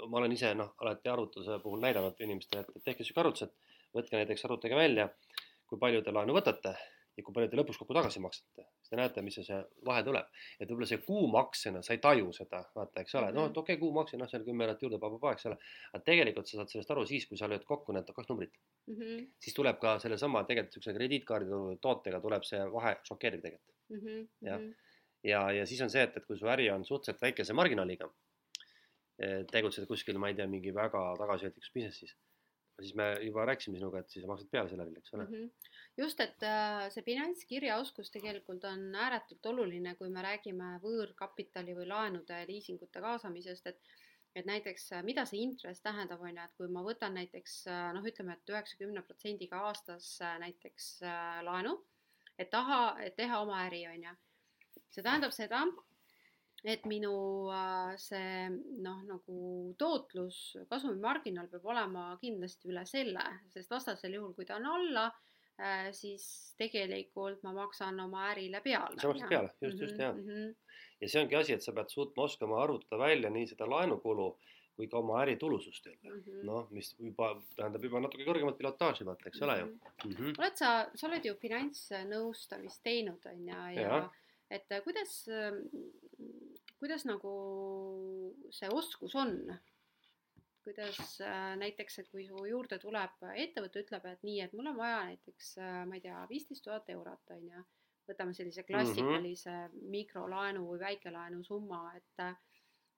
ma olen ise noh, alati arvutuse puhul näidanud inimestele, et tehke sihuke arvutus, et võtke näiteks, arvutage välja, kui palju te laenu võtate ja kui palju te lõpuks kokku tagasi maksate, siis te näete, mis see, see vahe tuleb. et võib-olla see kuumaksena sa ei taju seda, vaata, eks ole noh, et okei okay,, kuumakse, noh, seal kümme eurot juurde, eks ole. aga tegelikult sa saad sellest aru siis, kui sa lööd kokku need kaks numbrit mm. -hmm. siis tuleb ka sellesama tegelikult siukse krediitkaardi tootega tuleb see vahe šokeeriv tegelikult mm. -hmm. jah, mhm. ja, ja siis on see, et, et kui su äri on suhteliselt väikese marginaaliga, eh, tegutsed kuskil, ma ei tea, mingi väga tagasihoidlikus business'is siis me juba rääkisime sinuga, et siis maksad peale sellele, eks ole mm. -hmm. just, et äh, see finantskirjaoskus tegelikult on ääretult oluline, kui me räägime võõrkapitali või laenude, liisingute kaasamisest, et et näiteks äh, mida see intress tähendab, on ju, et kui ma võtan näiteks äh, noh, ütleme, et üheksakümne protsendiga aastas näiteks laenu, et taha, et teha oma äri, on ju. see tähendab seda, et minu äh, see noh, nagu tootlus, kasumimarginaal peab olema kindlasti üle selle, sest vastasel juhul, kui ta on alla, äh, siis tegelikult ma maksan oma ärile peale. sa maksad peale, just, just jaa mm. -hmm. ja see ongi asi, et sa pead suutma oskama arvutada välja nii seda laenukulu kui ka oma äri tulusust jälle mm -hmm., noh, mis juba tähendab juba natuke kõrgemat pilotaaži, vaata, eks ole ju mm -hmm.. oled sa, sa oled ju finantsnõustamist teinud, on ju, ja, ja, ja et kuidas, kuidas nagu see oskus on? kuidas äh, näiteks, et kui su juurde tuleb ettevõte, ütleb, et nii, et mul on vaja näiteks, äh, ma ei tea, viisteist tuhat eurot, on ju, võtame sellise mhm. klassikalise mm -hmm. mikrolaenu või väikelaenu summa, et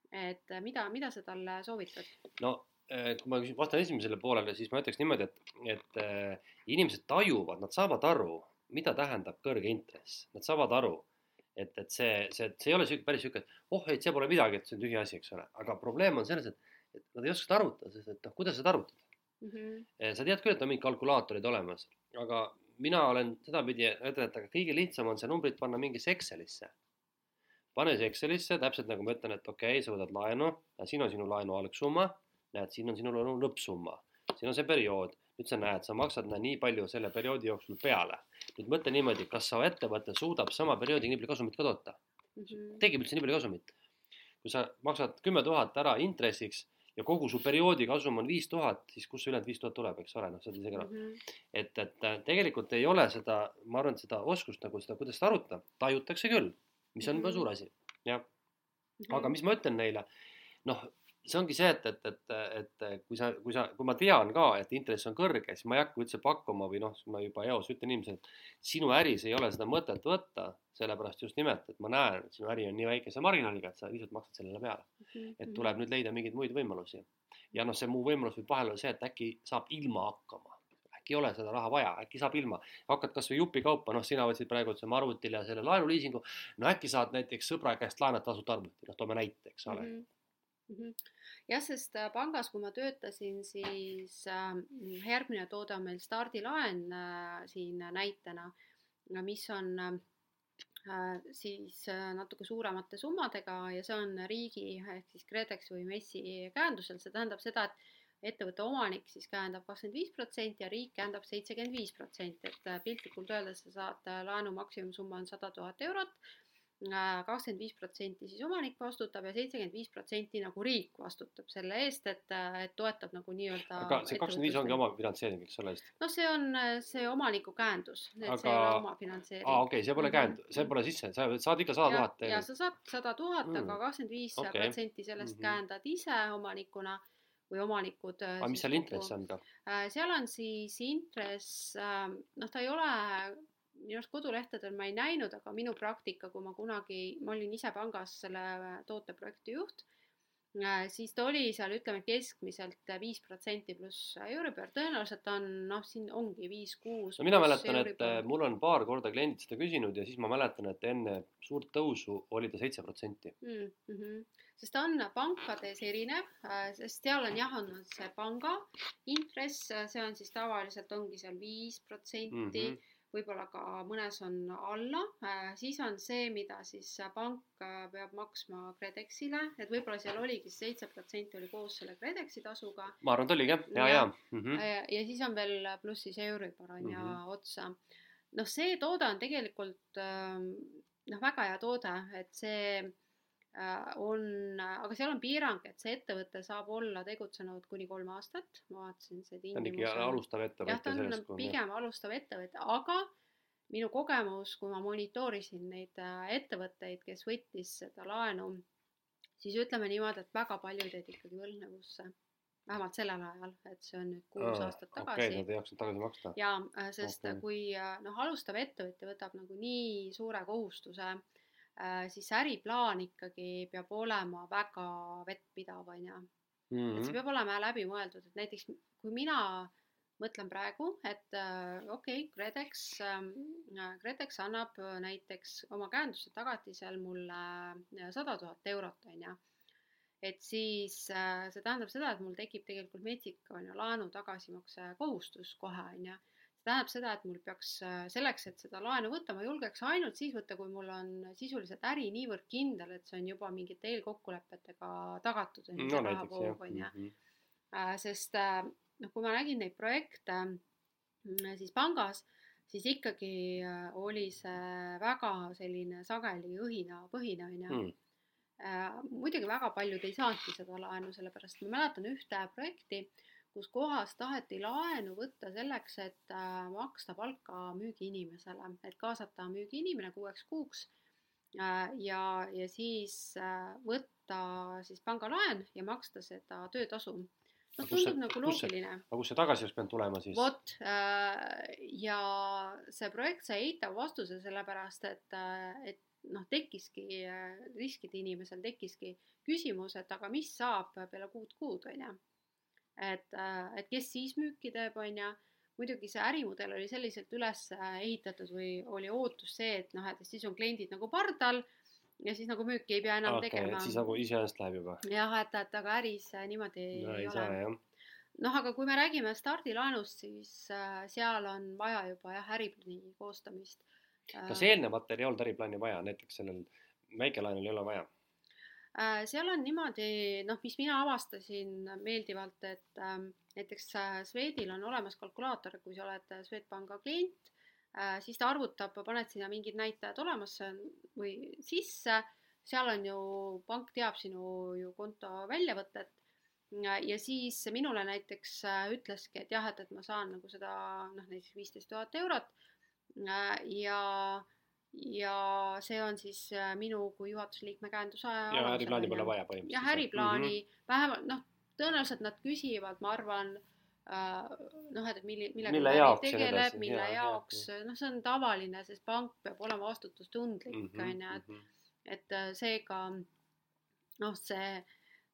et mida, mida sa talle soovitad? no kui ma vastan esimesele poolele, siis ma ütleks niimoodi, et, et äh, inimesed tajuvad, nad saavad aru, mida tähendab kõrge intress, nad saavad aru et, et see, see, see ei ole sihuke päris sihuke, oh, et see pole midagi, et see on tühi asi, eks ole, aga probleem on selles, et, et nad ei oska seda arvutada, sest et noh, kuidas seda arvutada mm. -hmm. sa tead küll, et on mingid kalkulaatorid olemas, aga mina olen sedapidi öelnud, et aga kõige lihtsam on see numbrid panna mingisse Excelisse. pane see Excelisse täpselt nagu ma ütlen, et okei okay,, sa võtad laenu, siin on sinu laenu algsumma, näed, siin on sinu laenu lõppsumma, siin on see periood nüüd sa näed, sa maksad nii palju selle perioodi jooksul peale. Nüüd mõtle niimoodi, kas su ettevõte suudab sama perioodi nii palju kasumit ka toota mm -hmm.. tegib üldse nii palju kasumit. kui sa maksad kümme tuhat ära intressiks ja kogu su perioodi kasum on viis tuhat, siis kust see ülejäänud viis tuhat tuleb, eks ole, noh, saad isegi aru mm. -hmm. et, et äh, tegelikult ei ole seda, ma arvan, et seda oskust nagu seda, kuidas seda arutada, tajutakse küll, mis on mm -hmm. suur asi, jah. -hmm. aga mis ma ütlen neile, noh, see ongi see, et, et, et, et kui sa, kui sa, kui ma tean ka, et intress on kõrge, siis ma ei hakka üldse pakkuma või noh, ma juba eos ütlen inimesele, et sinu äris ei ole seda mõtet võtta, sellepärast just nimelt, et ma näen, et sinu äri on nii väikese marginaaliga, et sa lihtsalt maksad sellele peale mm. -hmm. et tuleb nüüd leida mingeid muid võimalusi. ja noh, see muu võimalus võib vahel olla see, et äkki saab ilma hakkama äkki ei ole seda raha vaja, äkki saab ilma. hakkad kasvõi jupikaupa, noh, sina võtsid praegu ütleme arvutile ja selle laenuliisingu, no äkki saad näiteks sõbra käest laenata tasuta arvuti, noh, toome näite, eks ole mm. -hmm. Jah, sest äh, pangas, kui ma töötasin, siis äh, järgmine toode on meil stardilaen äh, siin näitena, mis on siis natuke suuremate summadega ja see on riigi ehk siis KredEx või MES-i käendusel, see tähendab seda, et ettevõtte omanik siis käendab kakskümmend viis protsenti ja riik käendab seitsekümmend viis protsenti, et piltlikult öeldes sa saad laenu maksimumsumma on sada tuhat eurot kakskümmend viis protsenti siis omanik vastutab ja seitsekümmend viis protsenti nagu riik vastutab selle eest, et, et toetab nagu nii-öelda. aga see kakskümmend viis ongi omafinantseering, eks ole noh, see on see omaniku käendus, et aga... see ei ole omafinantseering. aa, okei okay,, see pole käend-, see pole sisse, sa saad ikka sada tuhat. ja sa saad sada tuhat, aga mm. kakskümmend viis protsenti sellest mm -hmm. käendad ise omanikuna või omanikud. aga mis seal intress on ka? Äh, seal on siis intress, ähm, noh, ta ei ole minu arust kodulehtedel ma ei näinud, aga minu praktika, kui ma kunagi, ma olin ise pangas selle tooteprojekti juht, äh, siis ta oli seal, ütleme keskmiselt viis protsenti pluss Euribor, tõenäoliselt on noh, siin ongi viis-kuus. no mina mäletan, et äh, mul on paar korda kliendid seda küsinud ja siis ma mäletan, et enne suurt tõusu oli ta seitse protsenti. Mm, mhm. sest ta on pankades erinev, äh, sest seal on jah, on see panga intress, see on siis tavaliselt ongi seal viis protsenti mhm võib-olla ka mõnes on alla, äh, siis on see, mida siis pank äh, peab maksma KredExile, et võib-olla seal oligi seitse protsenti oli koos selle KredExi tasuga. ma arvan, et oligi jah, ja, ja mm. -hmm. ja siis on veel pluss siis Euribor on ju mm -hmm. otsa. noh, see toode on tegelikult ähm, noh, väga hea toode, et see on, aga seal on piirang, et see ettevõte saab olla tegutsenud kuni kolm aastat, ma vaatasin see tingimus. ta on ikka alustav ettevõte. jah, ta on pigem alustav ettevõte, aga minu kogemus, kui ma monitoorisin neid äh, ettevõtteid, kes võttis seda laenu, siis ütleme niimoodi, et väga paljud jäid ikkagi võlgnevusse. vähemalt sellel ajal, et see on nüüd kuus Aa, aastat tagasi. okei okay,, nad ei jaksanud tagasi maksta. jaa, äh, sest okay. kui noh, alustav ettevõtja võtab nagu nii suure kohustuse äh, Äh, siis äriplaan ikkagi peab olema väga vettpidav, on ju. et see mm-hmm. peab olema läbimõeldud, et näiteks kui mina mõtlen praegu, et äh, okei okay,, KredEx äh,, KredEx annab näiteks oma käenduse tagatisel mulle äh, sada tuhat eurot, on ju. et siis äh, see tähendab seda, et mul tekib tegelikult metsik, on ju, laenu tagasimakse kohustus kohe, on ju tähendab seda, et mul peaks äh, selleks, et seda laenu võtta, ma julgeks ainult siis võtta, kui mul on sisuliselt äri niivõrd kindel, et see on juba mingite eelkokkulepetega tagatud, on ju, see rahavoog, on ju. Mhm. Äh, sest äh, noh, kui ma nägin neid projekte mm, siis pangas, siis ikkagi oli see väga selline sageli õhinapõhine, on ju mm. muidugi väga paljud ei saanudki seda laenu, sellepärast ma mäletan ühte projekti kus kohas taheti laenu võtta selleks, et äh, maksta palka müügiinimesele, et kaasata müügiinimene kuueks kuuks äh, ja, ja siis äh, võtta siis pangalaen ja maksta seda töötasu. noh, tundub nagu loogiline. aga kust see tagasi oleks pidanud tulema siis? vot ja see projekt sai eitava vastuse, sellepärast et, et noh, tekkiski riskide inimesel tekkiski küsimus, et aga mis saab peale kuut kuud, on ju et, äh, et kes siis müüki teeb, on ju. muidugi see ärimudel oli selliselt üles ehitatud või oli ootus see, et noh, et siis on kliendid nagu pardal ja siis nagu müüki ei pea enam okay, tegema. siis nagu iseenesest läheb juba. jah, et, et aga äris niimoodi no, ei, ei saa jah noh, aga kui me räägime stardilaenust, siis äh, seal on vaja juba jah, äriplaani koostamist äh,. kas eelnevatel ei olnud äriplaani vaja, näiteks sellel väikelaenul ei ole vaja? Äh, seal on niimoodi, noh, mis mina avastasin meeldivalt, et ähm, näiteks äh, Swedil on olemas kalkulaator, kui sa oled äh, Swedbanka klient, siis ta arvutab, paned sinna mingid näitajad olemas või sisse, seal on ju, pank teab sinu ju konto väljavõtet. Ja siis minule näiteks ütleski, et jah, et, et ma saan nagu seda noh, näiteks viisteist tuhat eurot. Ja ja see on siis äh, minu kui juhatuse liikme käenduse ja äriplaani pole vaja põhimõtteliselt. jah, äriplaani mm -hmm. vähemalt noh, tõenäoliselt nad küsivad, ma arvan äh,, noh, et milli-, millega mille jaoks tegeleb, mille ja, jaoks, noh, see on tavaline, sest pank peab olema vastutustundlik, mhm, on ju, et -hmm. et äh, seega noh, see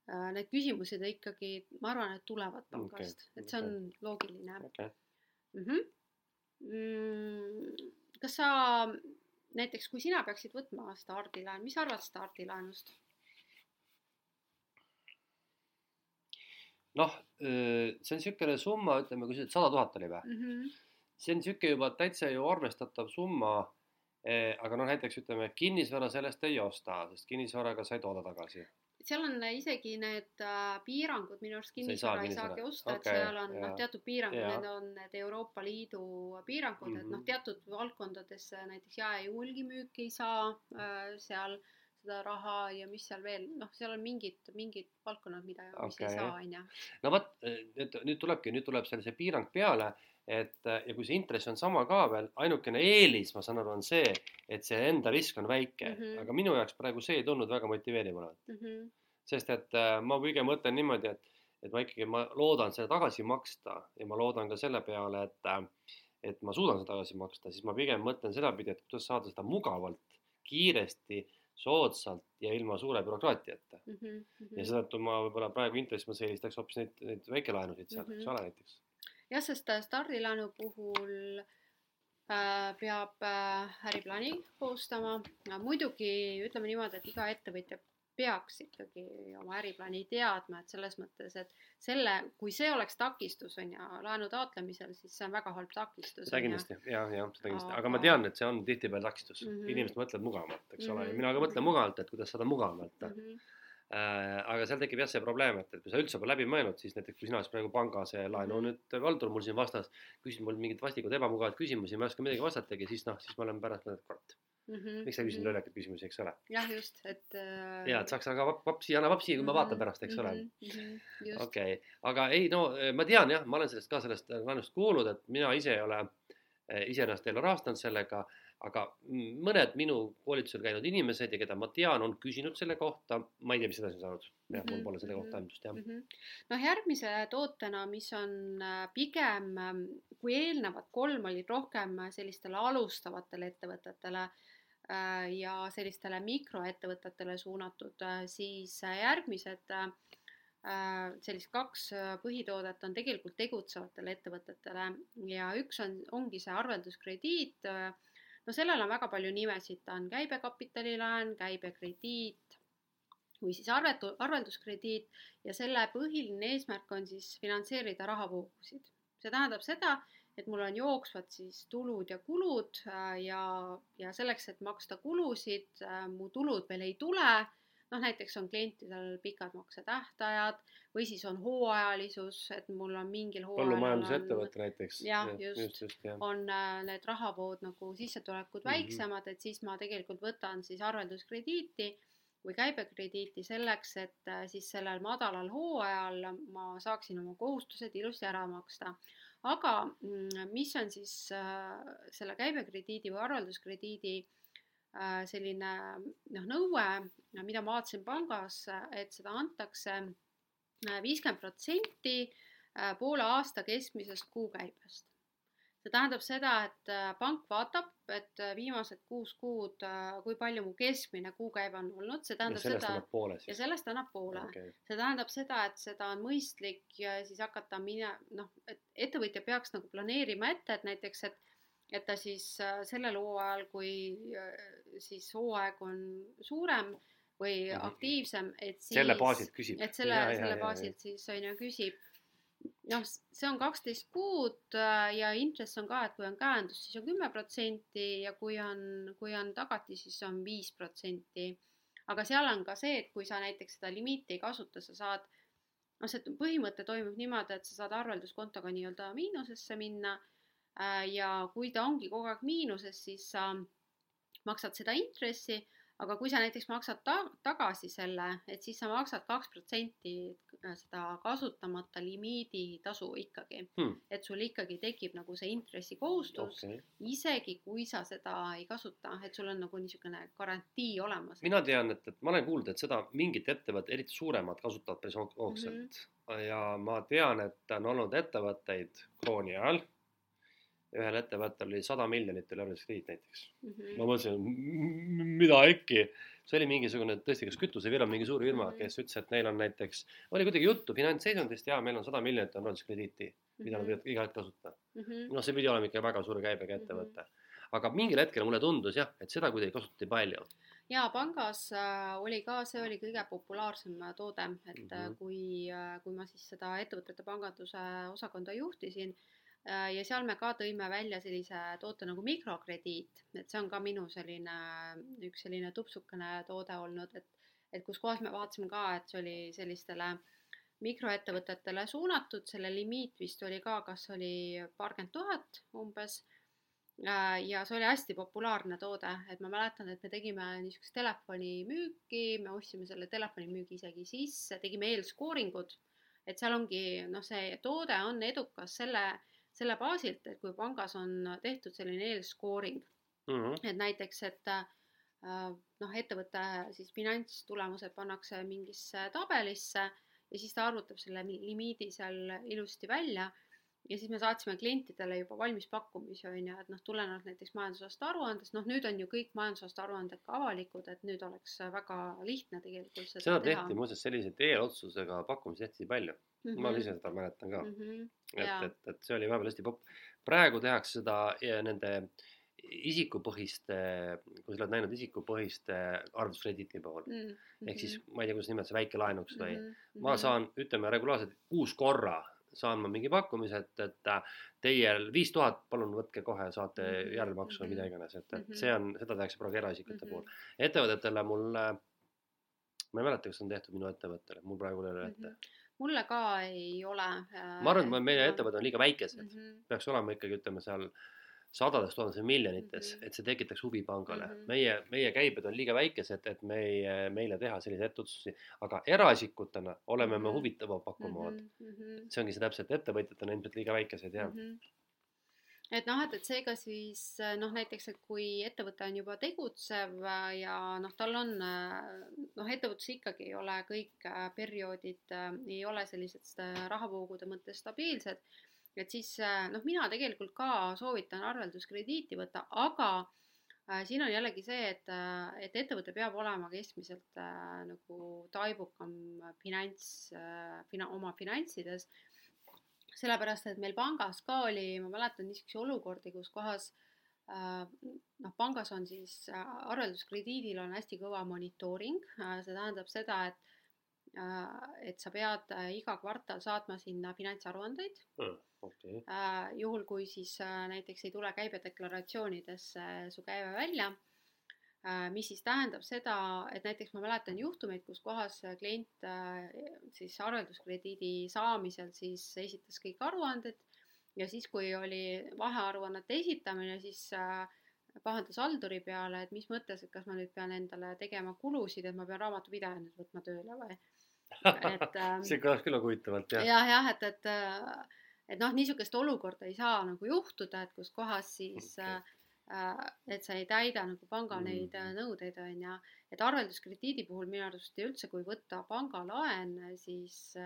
need küsimused ikkagi, ma arvan, et tulevad pangast okay,, et see on okay. loogiline okay mm. -hmm. Mm, kas sa näiteks, kui sina peaksid võtma stardilaenu, mis arvad stardilaenust? noh, see on niisugune summa, ütleme, kui sa ütlesid sada tuhat oli või mm? -hmm. see on niisugune juba täitsa ju arvestatav summa. aga noh, näiteks ütleme, kinnisvara sellest ei osta, sest kinnisvaraga sa ei tooda tagasi seal on isegi need äh, piirangud, minu arust kinnisvara ei saagi osta okay,, et seal on noh, teatud piirangud, need on need Euroopa Liidu piirangud mm, -hmm. et noh, mhm. teatud valdkondades näiteks jae- ja hulgimüüki ei saa äh, seal seda raha ja mis seal veel, noh, seal on mingid, mingid valdkonnad, mida okay. mis ei saa, on ju. no vot, nüüd, nüüd tulebki, nüüd tuleb seal see piirang peale, et ja kui see intress on sama ka veel, ainukene eelis, ma saan aru, on see, et see enda risk on väike mm, -hmm. aga minu jaoks praegu see ei tundunud väga motiveeriv olevat mm. -hmm. sest et äh, ma pigem mõtlen niimoodi, et, et ma ikkagi, ma loodan selle tagasi maksta ja ma loodan ka selle peale, et äh, et ma suudan seda tagasi maksta, siis ma pigem mõtlen sedapidi, et kuidas saada seda mugavalt, kiiresti, soodsalt ja ilma suure bürokraatiata mm. -hmm. ja seetõttu ma võib-olla praegu intressi mõttes eelistaks hoopis neid, neid väikelaenusid sealt mm, -hmm. eks ole, näiteks jah, sest äh, stardilaenu puhul äh, peab äh, äriplaani koostama. muidugi ütleme niimoodi, et iga ettevõtja peaks ikkagi oma äriplaani teadma, et selles mõttes, et selle, kui see oleks takistus, on ju, laenu taotlemisel, siis see on väga halb takistus. seda kindlasti ja, ja seda kindlasti aga..., ma tean, et see on tihtipeale takistus mm. -hmm. inimesed mõtlevad mugavamalt, eks mm -hmm. ole, ja mina ka mõtlen mugavalt, et kuidas saada mugavamalt mm. -hmm Äh, aga seal tekib jah see probleem, et, et kui sa üldse pole läbi mõelnud, siis näiteks kui sina oled praegu panga see laenu mhm. nüüd Valdur mul siin vastas, küsid mul mingeid vastikud ebamugavaid küsimusi, ma ei oska midagi vastatagi, siis noh, siis ma olen pärast et kurat mm -hmm. miks sa küsid mhm. lollakaid küsimusi, eks ole. jah, just, et äh.... ja, et saaks aga vapsi, anna vapsi, kui ma vaatan pärast, eks ole. Mhm, okei, aga ei no ma tean jah, ma olen sellest ka sellest laenust kuulnud, et mina ise ei ole äh, iseennast ei ole rahastanud sellega aga mõned minu koolitusel käinud inimesed ja keda ma tean, on küsinud selle kohta, ma ei tea, mis edasi on saanud. jah, mul pole selle kohta mhm, andmust, jah. mm -hmm.. noh, järgmise tootena, mis on äh, pigem, ähm, kui eelnevad kolm olid rohkem sellistele alustavatele ettevõtetele äh, ja sellistele mikroettevõtetele suunatud, äh, siis järgmised sellist kaks põhitoodet on tegelikult tegutsevatele ettevõtetele. Ja üks on, ongi see arvelduskrediit no sellel on väga palju nimesid, ta on käibekapitalilaen, käibekrediit või siis arvetu, arvelduskrediit. Ja selle põhiline eesmärk on siis finantseerida rahavoogusid. see tähendab seda, et mul on jooksvad siis tulud ja kulud äh, ja, ja selleks, et maksta kulusid, äh, mu tulud veel ei tule noh, näiteks on klientidel pikad maksetähtajad või siis on hooajalisus, et mul on mingil hooajal põllumajandusettevõte näiteks. jah, just, just, just, jah. on äh, need rahavood nagu sissetulekud mm -hmm. väiksemad, et siis ma tegelikult võtan siis arvelduskrediiti või käibekrediiti selleks, et äh, siis sellel madalal hooajal ma saaksin oma kohustused ilusti ära maksta. aga mm, mis on siis äh, selle käibekrediidi või arvelduskrediidi selline noh, nõue, mida ma vaatasin pangas, et seda antakse äh, viiskümmend protsenti äh, poole aasta keskmisest kuukäibest. see tähendab seda, et pank vaatab, et viimased kuus kuud, kui palju mu keskmine kuukäive on olnud, see tähendab ja seda, ja sellest annab poole. Okay.. see tähendab seda, et seda on mõistlik ja siis hakata mine-, noh, et ettevõtja peaks nagu planeerima ette, et näiteks, et et ta siis äh, sellel hooajal, kui äh, siis hooaeg on suurem või -hmm. aktiivsem, et siis selle baasilt küsib. et selle, selle baasilt siis on ju küsib. noh, see on kaksteist kuud äh, ja intress on ka, et kui on käendus, siis on kümme protsenti ja kui on, kui on tagatis, siis on viis protsenti. aga seal on ka see, et kui sa näiteks seda limiiti ei kasuta, sa saad noh, see põhimõte toimub niimoodi, et sa saad arvelduskontoga nii-öelda miinusesse minna Äh, ja kui ta ongi kogu aeg miinuses, siis sa maksad seda intressi, aga kui sa näiteks maksad ta-, tagasi selle, et siis sa maksad kaks protsenti äh, seda kasutamata limiidi tasu ikkagi hmm.. et sul ikkagi tekib nagu see intressikohustus okay., isegi kui sa seda ei kasuta, et sul on nagu niisugune garantii olemas. mina tean, et, et ma olen kuulnud, et seda mingid ettevõtted, eriti suuremad, kasutavad päris hoogsalt mm. -hmm. ja ma tean, et on olnud ettevõtteid krooni ajal ühel ettevõttel oli sada miljonit oli arvelduskrediit näiteks mm. -hmm. ma mõtlesin, mida äkki, see oli mingisugune tõesti, kas kütusefirma, mingi suur firma mm, -hmm. kes ütles, et neil on näiteks, oli kuidagi juttu finantsseisundist ja meil on sada miljonit on arvelduskrediiti. mida nad võivad iga hetk kasutada. -hmm. noh, see pidi olema ikka väga suure käibega ettevõte. aga mingil hetkel mulle tundus jah, et seda kuidagi kasutati palju. ja pangas äh, oli ka, see oli kõige populaarsem äh, toode, et mm Mhm. -hmm. kui, kui ma siis seda ettevõtete panganduse osakonda juhtisin ja seal me ka tõime välja sellise toote nagu mikrokrediit, et see on ka minu selline üks selline tupsukene toode olnud, et et kus kohas me vaatasime ka, et see oli sellistele mikroettevõtetele suunatud, selle limiit vist oli ka, kas oli paarkümmend tuhat umbes. Äh, ja see oli hästi populaarne toode, et ma mäletan, et me tegime niisugust telefonimüüki, me ostsime selle telefonimüügi isegi sisse, tegime eelskooringud, et seal ongi noh, see toode on edukas selle, selle baasilt, et kui pangas on tehtud selline eelskooring, Mhm. et näiteks, et äh, noh, ettevõtte siis finantstulemused pannakse mingisse tabelisse ja siis ta arvutab selle mi- limiidi seal ilusti välja ja siis me saatsime klientidele juba valmis pakkumisi on ju, et noh, tulenevalt näiteks majandusaasta aruandest, noh nüüd on ju kõik majandusaasta aruanded ka avalikud, et nüüd oleks väga lihtne tegelikult seda, seda teha tehti muuseas selliseid eelotsusega pakkumisi tehti palju, ma ise seda mäletan ka, mm. -hmm. et et, et see oli vahepeal hästi popp. praegu tehakse seda ja nende isikupõhiste, kui sa oled näinud isikupõhiste arvelduskrediiti puhul mm mm -hmm. ehk siis ma ei tea, kuidas nimetada, väike laenuks või mm -hmm. ma saan, ütleme regulaarselt kuus korra saan ma mingi pakkumise, et, et äh, teie viis tuhat, palun võtke kohe, saate Mhm, järelmaksu või mhm. mida iganes, et, et Mhm. see on, seda tehakse praegu eraisikute Mhm. puhul. ettevõtetele mul, ma ei mäleta, kas on tehtud minu ettevõttele, mul praegu ei ole ette. mulle ka ei ole. ma arvan, et meie ettevõtted on liiga väikesed, mm. -hmm. peaks olema ikkagi, ütleme seal sadades tuhandetes miljonites mm. -hmm. et see tekitaks huvi pangale mm. -hmm. meie, meie käibed on liiga väikesed, et meie, meile teha selliseid etteotsusi, aga eraisikutena oleme me Mhm. huvitava pakkuma mm. Mm -hmm. see ongi see täpselt, ettevõtjatena ilmselt liiga väikesed ja mm. Mhm. et noh, et, et seega siis noh, näiteks, et kui ettevõte on juba tegutsev ja noh, tal on noh, ettevõtlus ikkagi ei ole kõik äh, perioodid äh, ei ole sellised äh, rahavoogude mõttes stabiilsed, et siis äh, noh, mina tegelikult ka soovitan arvelduskrediiti võtta, aga äh, siin on jällegi see, et, et ettevõte peab olema keskmiselt äh, nagu taibukam finants äh,, fina-, oma finantsides. Sellepärast, et meil pangas ka oli, ma mäletan niisuguseid olukordi, kus kohas äh, noh, pangas on siis äh, arvelduskrediidil on hästi kõva monitooring äh,, see tähendab seda, et äh, et sa pead äh, iga kvartal saatma sinna finantsaruandeid -hmm. okei, äh,, juhul kui siis äh, näiteks ei tule käibedeklaratsioonidesse su käive välja äh,, mis siis tähendab seda, et näiteks ma mäletan juhtumeid, kus kohas äh, klient äh, siis arvelduskrediidi saamisel siis esitas kõik aruanded ja siis, kui oli vahearuannete esitamine, siis äh, pahandas halduri peale, et mis mõttes, et kas ma nüüd pean endale tegema kulusid, et ma pean raamatupidaja nüüd võtma tööle või, et ähm, see kõlas küll väga huvitavalt jah ja.. jah, jah, et, et, äh, et noh, niisugust olukorda ei saa nagu juhtuda, et kus kohas siis okay., et sa ei täida nagu panga Mm. neid äh, nõudeid, on ju. et arvelduskrediidi puhul minu arust üldse, kui võtta pangalaen, siis,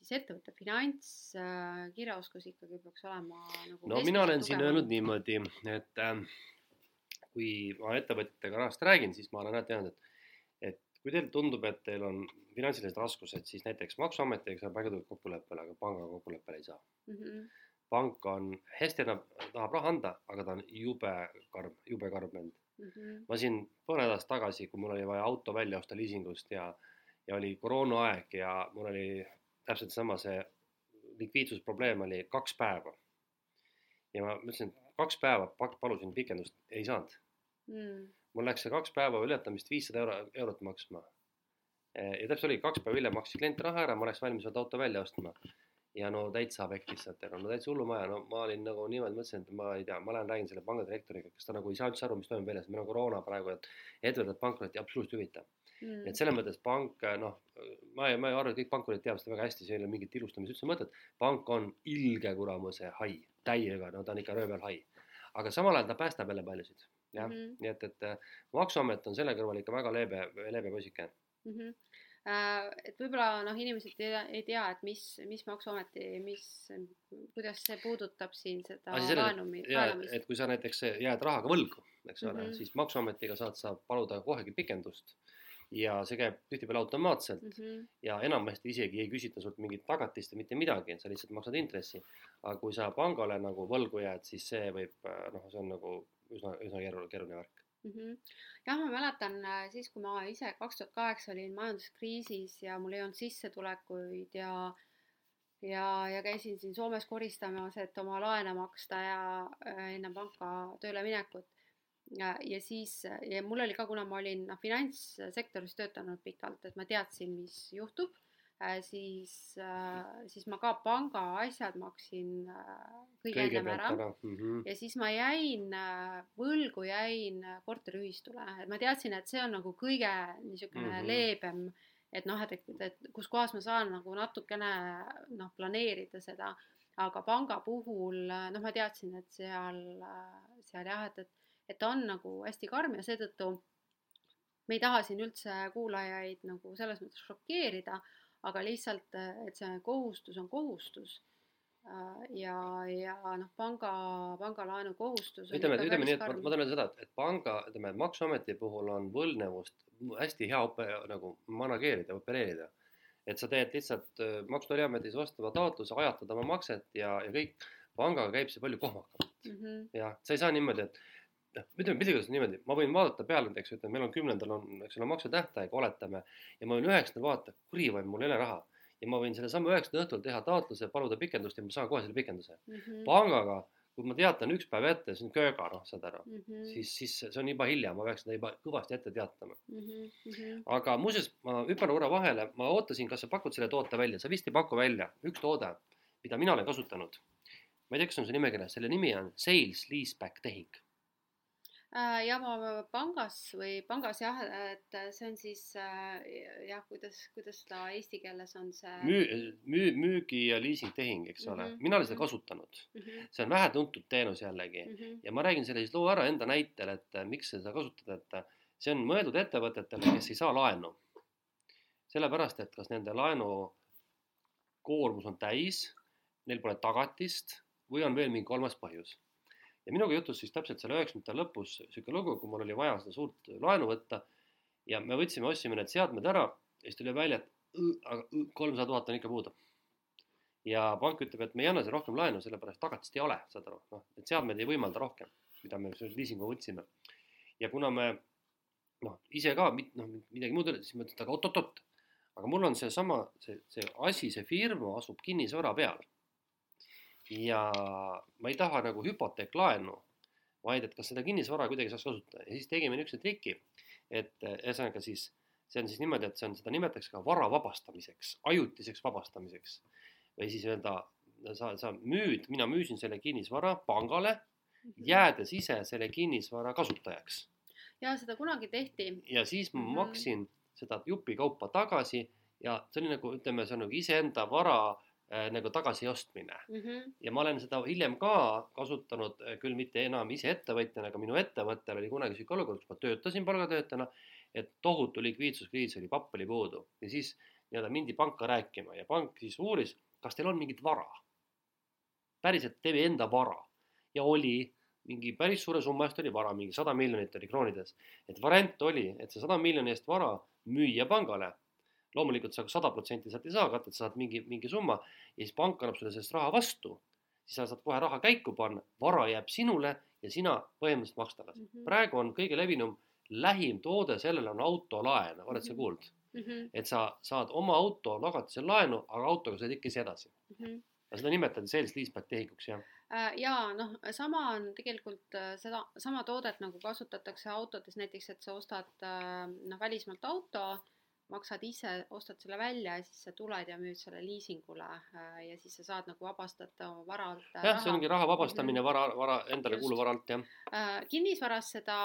siis ettevõtte finantskirjaoskus ikkagi peaks olema nagu no mina olen siin öelnud. niimoodi, et äh, kui ma ettevõtjatega rahast räägin, siis ma olen alati öelnud, et kui teile tundub, et teil on finantsilised raskused, siis näiteks Maksuametiga saab väga tugevat kokkuleppele, aga pangaga kokkuleppele ei saa. Mhm, pank on, hästi annab, tahab raha anda, aga ta on jube karm, jube karm vend. mhm, ma siin pool nädalat tagasi, kui mul oli vaja auto välja osta liisingust ja, ja oli koroonaaeg ja mul oli täpselt sama see likviidsusprobleem oli kaks päeva. ja ma mõtlesin, et kaks päeva palusin pikendust, ei saanud. mhm, mul läks see kaks päeva ületamist viissada euro, eurot maksma. ja täpselt oli, kaks päeva hiljem maksis klient raha ära, ma oleks valmis olnud auto välja ostma. ja no täitsa pektis sealt ära, no täitsa hullumaja, no ma olin nagu niimoodi mõtlesin, et ma ei tea, ma lähen räägin selle panga direktoriga, kes ta nagu ei saa üldse aru, mis toimub väljas, meil on koroona praegu, et ettevõtted pankrotti absoluutselt ei huvita. mhm. et selles mõttes pank, noh, ma ei, ma ei arva, et kõik pankurid teavad seda väga hästi, see ei ole mingit ilustamise üldse mõtet. pank on ilge kuramuse hai, täiega, no ta on ikka röövel hai. aga samal ajal ta päästab jälle paljusid, jah mm. -hmm. nii et, et äh, maksuamet on selle kõrval ikka väga leebe, leebe poisike. mm. -hmm. et võib-olla noh, inimesed ei tea, ei tea, et mis, mis maksuameti, mis, kuidas see puudutab siin seda asi selles, laenumi, et, ja laenamist. et kui sa näiteks jääd rahaga võlgu, eks ole mm. -hmm. siis maksuametiga saad sa paluda kohegi pikendust. ja see käib tihtipeale automaatselt mm -hmm. ja enamasti isegi ei küsita sult mingit tagatist ja mitte midagi, sa lihtsalt maksad intressi. aga kui sa pangale nagu võlgu jääd, siis see võib noh, see on nagu üsna, üsna keeruline, keeruline värk mm. -hmm. jah, ma mäletan äh, siis, kui ma ise kaks tuhat kaheksa olin majanduskriisis ja mul ei olnud sissetulekuid ja ja, ja käisin siin Soomes koristamas, et oma laene maksta ja äh, enne panka tööle minekut. ja, ja siis ja mul oli ka, kuna ma olin noh, finantssektoris töötanud pikalt, et ma teadsin, mis juhtub siis äh,, siis ma ka panga asjad maksin äh, kõige ennem ära mm. -hmm. ja siis ma jäin äh,, võlgu jäin korteriühistule, et ma teadsin, et see on nagu kõige niisugune mm -hmm. leebem et noh, et, et, et kus kohas ma saan nagu natukene noh, planeerida seda, aga panga puhul noh, ma teadsin, et seal, seal jah, et, et, et ta on nagu hästi karm ja seetõttu me ei taha siin üldse kuulajaid nagu selles mõttes šokeerida, aga lihtsalt, et see kohustus on kohustus ja, ja noh, panga, pangalaenu kohustus. ütleme, ütleme nii, et ma, ma tahan öelda seda, et, et panga, ütleme, Maksuameti puhul on võlgnevust hästi hea ope, nagu manageerida, opereerida. et sa teed lihtsalt äh, Maksu- ja Tolliametis vastava taotluse, ajatad oma makset ja, ja kõik. pangaga käib see palju kohmakamalt mm. -hmm. jah, sa ei saa niimoodi, et noh, ütleme piltlikult niimoodi, ma võin vaadata peale näiteks, ütleme, meil on kümnendal on, eks ole, maksutähtaeg, oletame. ja ma võin üheksandal vaadata, kuri vaid mul ei ole raha. ja ma võin sellesama üheksanda õhtul teha taotluse, paluda pikendust ja ma saan kohe selle pikenduse mm. -hmm. pangaga kui ma teatan üks päev ette, see on kööga, noh, saad aru mm, -hmm. siis, siis see on juba hilja, ma peaks seda juba kõvasti ette teatama mm. -hmm. aga muuseas, ma hüppan korra vahele, ma ootasin, kas sa pakud selle toote välja, sa vist ei paku välja, üks toode, mida mina olen kasutanud. ma ei tea, kas on see nimekirjas, selle nimi on sales leaseback tehing ja ma pangas või pangas jah, et see on siis äh, jah, kuidas, kuidas ta eesti keeles on see müü-, müü-, müügi ja liisingtehing, eks ole mm, -hmm. mina olen seda kasutanud mm. -hmm. see on vähetuntud teenus jällegi Mm -hmm. ja ma räägin selle siis loo ära enda näitel, et äh, miks seda kasutada, et see on mõeldud ettevõtetele, kes ei saa laenu. sellepärast, et kas nende laenu koormus on täis, neil pole tagatist või on veel mingi kolmas põhjus ja minuga juhtus siis täpselt seal üheksakümnendate lõpus niisugune lugu, kui mul oli vaja seda suurt laenu võtta ja me võtsime, ostsime need seadmed ära ja siis tuli välja, et aga kolmsada tuhat on ikka puudu. ja pank ütleb, et me ei anna seda rohkem laenu, sellepärast tagatist ei ole, saad aru, noh, et seadmed ei võimalda rohkem, mida me liisingu võtsime. ja kuna me noh, ise ka noh, midagi muud ei ole, siis mõtlesime, et aga oot-oot-oot, aga mul on seesama, see, see asi, see firma asub kinnisvara peal ja ma ei taha nagu hüpoteeklaenu, vaid et kas seda kinnisvara kuidagi saaks kasutada ja siis tegime niisuguse triki, et ühesõnaga siis see on siis niimoodi, et see on, seda nimetatakse ka vara vabastamiseks, ajutiseks vabastamiseks. või siis öelda, sa, sa müüd, mina müüsin selle kinnisvara pangale, Mhm. jäädes ise selle kinnisvara kasutajaks. ja seda kunagi tehti ja siis ma Mhm. maksin seda jupikaupa tagasi ja see oli nagu ütleme, see on nagu iseenda vara nagu tagasiostmine mm. -hmm. ja ma olen seda hiljem ka kasutanud, äh, küll mitte enam ise ettevõtjana, aga minu ettevõttel oli kunagi sihuke olukord, kus ma töötasin palgatöötajana, et tohutu likviidsuskriis oli, papp oli puudu ja siis nii-öelda mindi panka rääkima ja pank siis uuris, kas teil on mingit vara. päriselt teie enda vara ja oli mingi päris suure summa eest oli vara, mingi sada miljonit oli kroonides. et variant oli, et see sada miljoni eest vara müüa pangale. Loomulikult sa sada protsenti sealt ei saa katta, et sa saad mingi, mingi summa ja siis pank annab sulle sellest raha vastu. siis sa saad kohe raha käiku panna, vara jääb sinule ja sina põhimõtteliselt maksid tagasi mm. -hmm. praegu on kõige levinum, lähim toode sellele on autolaen, oled sa Mhm. kuulnud? Mm -hmm. et sa saad oma auto tagatisel laenu, aga autoga sõid ikka ise edasi. Mm -hmm. ja seda nimetati sales leaseback tehinguks jah. Äh, ja noh, sama on tegelikult äh, seda sama toodet nagu kasutatakse autodes näiteks, et sa ostad äh, noh, välismaalt auto, maksad ise, ostad selle välja ja siis sa tuled ja müüd selle liisingule äh, ja siis sa saad nagu vabastada oma varalt äh, jah, see ongi raha vabastamine vara, vara, endale kuuluva varalt jah. Äh, kinnisvaras seda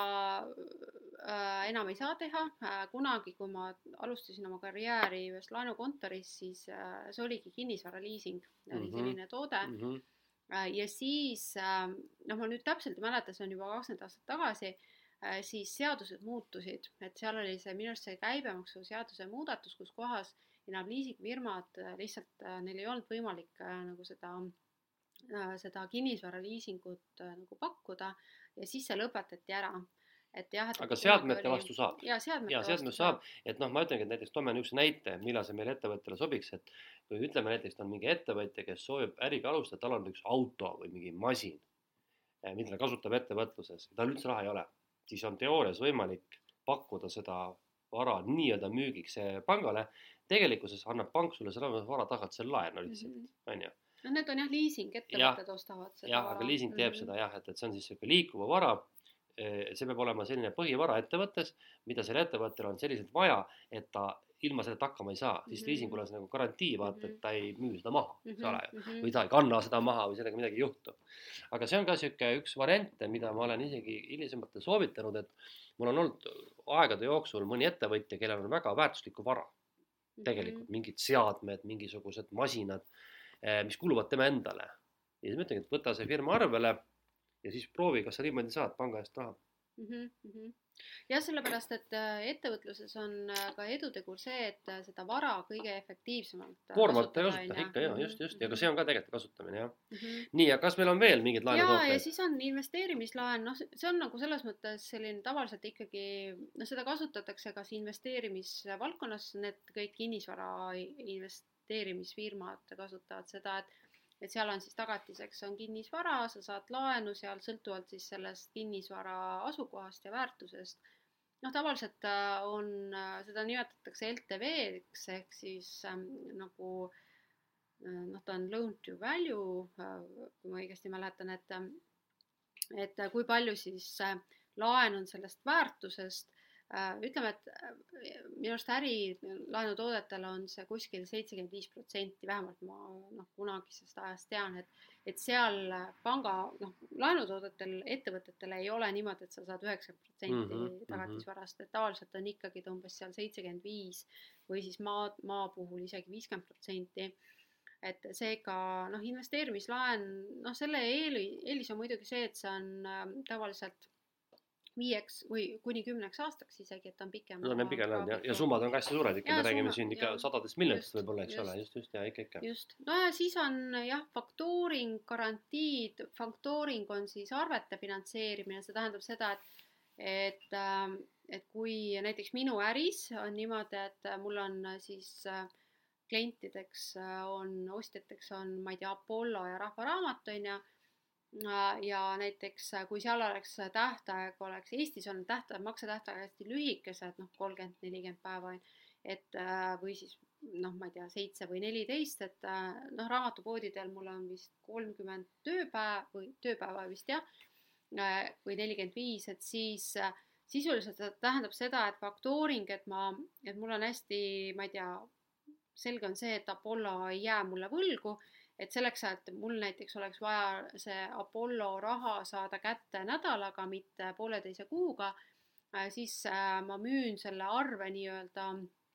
enam ei saa teha kunagi, kui ma alustasin oma karjääri ühes laenukontoris, siis see oligi kinnisvaraliising, oli Mhm. selline toode Mm -hmm. Ja siis noh, ma nüüd täpselt ei mäleta, see on juba kakskümmend aastat tagasi, siis seadused muutusid, et seal oli see minu arust see käibemaksuseaduse muudatus, kus kohas enam liisingfirmad äh, lihtsalt, äh, neil ei olnud võimalik äh, nagu seda, seda kinnisvaraliisingut nagu pakkuda ja siis see lõpetati ära. et jah, et aga seadmete vastu saab. ja seadmete ja seadmete saab, et noh, ma ütlengi, et näiteks toome niisuguse näite, millal see meile ettevõttele sobiks, et kui ütleme näiteks, on mingi ettevõtja, kes soovib äriga alustada, tal on üks auto või mingi masin, mida ta kasutab ettevõtluses, tal üldse raha ei ole, siis on teoorias võimalik pakkuda seda vara nii-öelda müügiks pangale. tegelikkuses annab pank sulle selle vara tagatisel laenu lihtsalt, Mhm. on ju no need on jah, liising, ettevõtted ostavad seda jah, aga liising teeb Mhm. seda jah, et, et see on siis sihuke liikuva vara. see peab olema selline põhivara ettevõttes, mida sellel ettevõttel on selliselt vaja, et ta ilma selleta hakkama ei saa, siis Mhm. liisingul on see nagu garantii, vaata, et ta ei müü seda maha, eks Mhm, ole ju. mhm. või ta ei kanna seda maha või sellega midagi ei juhtu. aga see on ka sihuke üks variante, mida ma olen isegi hilisematel soovitanud, et mul on olnud aegade jooksul mõni ettevõtja, kellel on väga väärtuslikku vara Mhm. tegelikult mingid seadmed, mingisugused masinad, mis kuuluvad tema endale. ja siis ma ütlengi, et võta see firma arvele ja siis proovi, kas sa niimoodi saad panga eest raha. Mhm, mhm. jah, sellepärast, et äh, ettevõtluses on äh, ka edutegur see, et äh, seda vara kõige efektiivsemalt kasutada on ju. ikka ja just, just ja ka see on ka tegelikult kasutamine jah. Mhm. nii, ja kas meil on veel mingeid ja, ja laenutooteid? siis on investeerimislaen, noh, see on nagu selles mõttes selline tavaliselt ikkagi, noh, seda kasutatakse kas investeerimisvaldkonnas, need kõik kinnisvara investeerimisfirmad kasutavad seda, et et seal on siis tagatiseks on kinnisvara, sa saad laenu seal sõltuvalt siis sellest kinnisvara asukohast ja väärtusest. noh, tavaliselt äh, on, seda nimetatakse LTV-ks ehk siis ähm, nagu noh, ta on loan to value, kui ma õigesti mäletan, et et kui palju siis laen on sellest väärtusest, ütleme, et minu arust ärilaenutoodetel on see kuskil seitsekümmend viis protsenti, vähemalt ma noh, kunagisest ajast tean, et et seal panga noh, laenutoodetel ettevõtetel ei ole niimoodi, et sa saad üheksakümmend protsenti Mhm, tagatisvarast, et tavaliselt on ikkagi ta umbes seal seitsekümmend viis või siis maa, maa puhul isegi viiskümmend protsenti. Et seega noh, investeerimislaen, noh, selle eeli, eelis on muidugi see, et see on äh, tavaliselt viieks või kuni kümneks aastaks isegi, et ta on pikem. no need pigem on jah, ja summad on ka hästi suured ikka, me räägime siin ikka sadadest miljonitest võib-olla, eks ole, just, just ja ikka, ikka. just, no ja siis on jah, faktooring, garantiid, faktooring on siis arvete finantseerimine, see tähendab seda, et et, ähm, et kui näiteks minu äris on niimoodi, et mul on siis äh, klientideks äh, on, ostjateks on, ma ei tea, Apollo ja Rahva Raamat on ju. Ja näiteks äh, kui seal oleks tähtaeg, oleks Eestis on tähtaeg, maksetähtaeg hästi lühikesed, noh, kolmkümmend, nelikümmend päeva on, et äh, või siis noh, ma ei tea, seitse või neliteist, et äh, noh, raamatupoodidel mul on vist kolmkümmend tööpäeva või tööpäeva vist jah, või nelikümmend viis, et siis äh, sisuliselt see tähendab seda, et faktooring, et ma, et mul on hästi, ma ei tea, selge on see, et Apollo ei jää mulle võlgu, et selleks, et mul näiteks oleks vaja see Apollo raha saada kätte nädalaga, mitte pooleteise kuuga, siis äh, ma müün selle arve nii-öelda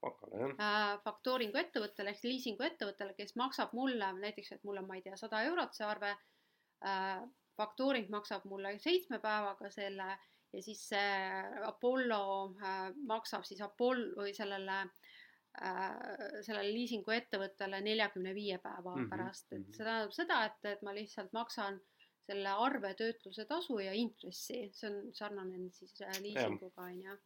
pakale jah. äh, faktooringu ettevõttele ehk liisingu ettevõttele, kes maksab mulle näiteks, et mul on, ma ei tea, sada eurot see arve äh,. faktooring maksab mulle seitsme päevaga selle ja siis see Apollo äh, maksab siis Apollo või sellele äh, sellele liisingu ettevõttele neljakümne viie päeva mm Mhm, -hmm, pärast, et mhm. see tähendab seda, et, et ma lihtsalt maksan selle arvetöötluse tasu ja intressi, see on sarnane siis äh, liisinguga on ju.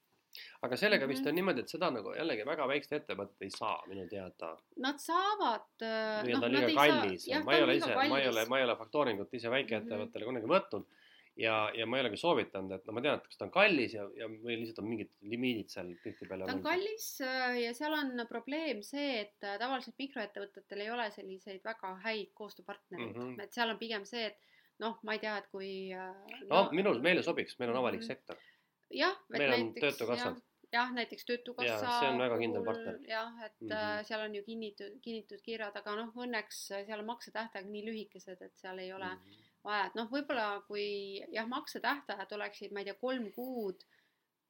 aga sellega vist Mhm. on niimoodi, et seda nagu jällegi väga väiksed ettevõtted ei saa minu teada. Nad saavad äh, või on ta nad liiga kallis ma ei on ole ise, ma ei ole, ma ei ole faktooringut ise väikeettevõttele kunagi võtnud. Ja, ja ma ei ole ka soovitanud, et no ma tean, et kas ta on kallis ja, ja või lihtsalt on mingid limiidid seal tihtipeale. ta on kallis äh, ja seal on probleem see, et äh, tavaliselt mikroettevõtetel ei ole selliseid väga häid koostööpartnereid mm. -hmm. et seal on pigem see, et noh, ma ei tea, et kui äh, no minul, meile sobiks, meil on avalik Mhm. sektor. jah, et meil näiteks jah, jah, näiteks Töötukassa see on väga kindel partner. jah, et mm. -hmm. seal on ju kinnitud, kinnitud kirjad, aga noh, õnneks seal on maksetähtaeg nii lühikesed, et seal ei ole mm. -hmm. Vaja, et noh, võib-olla kui jah, maksetähtajad oleksid, ma ei tea, kolm kuud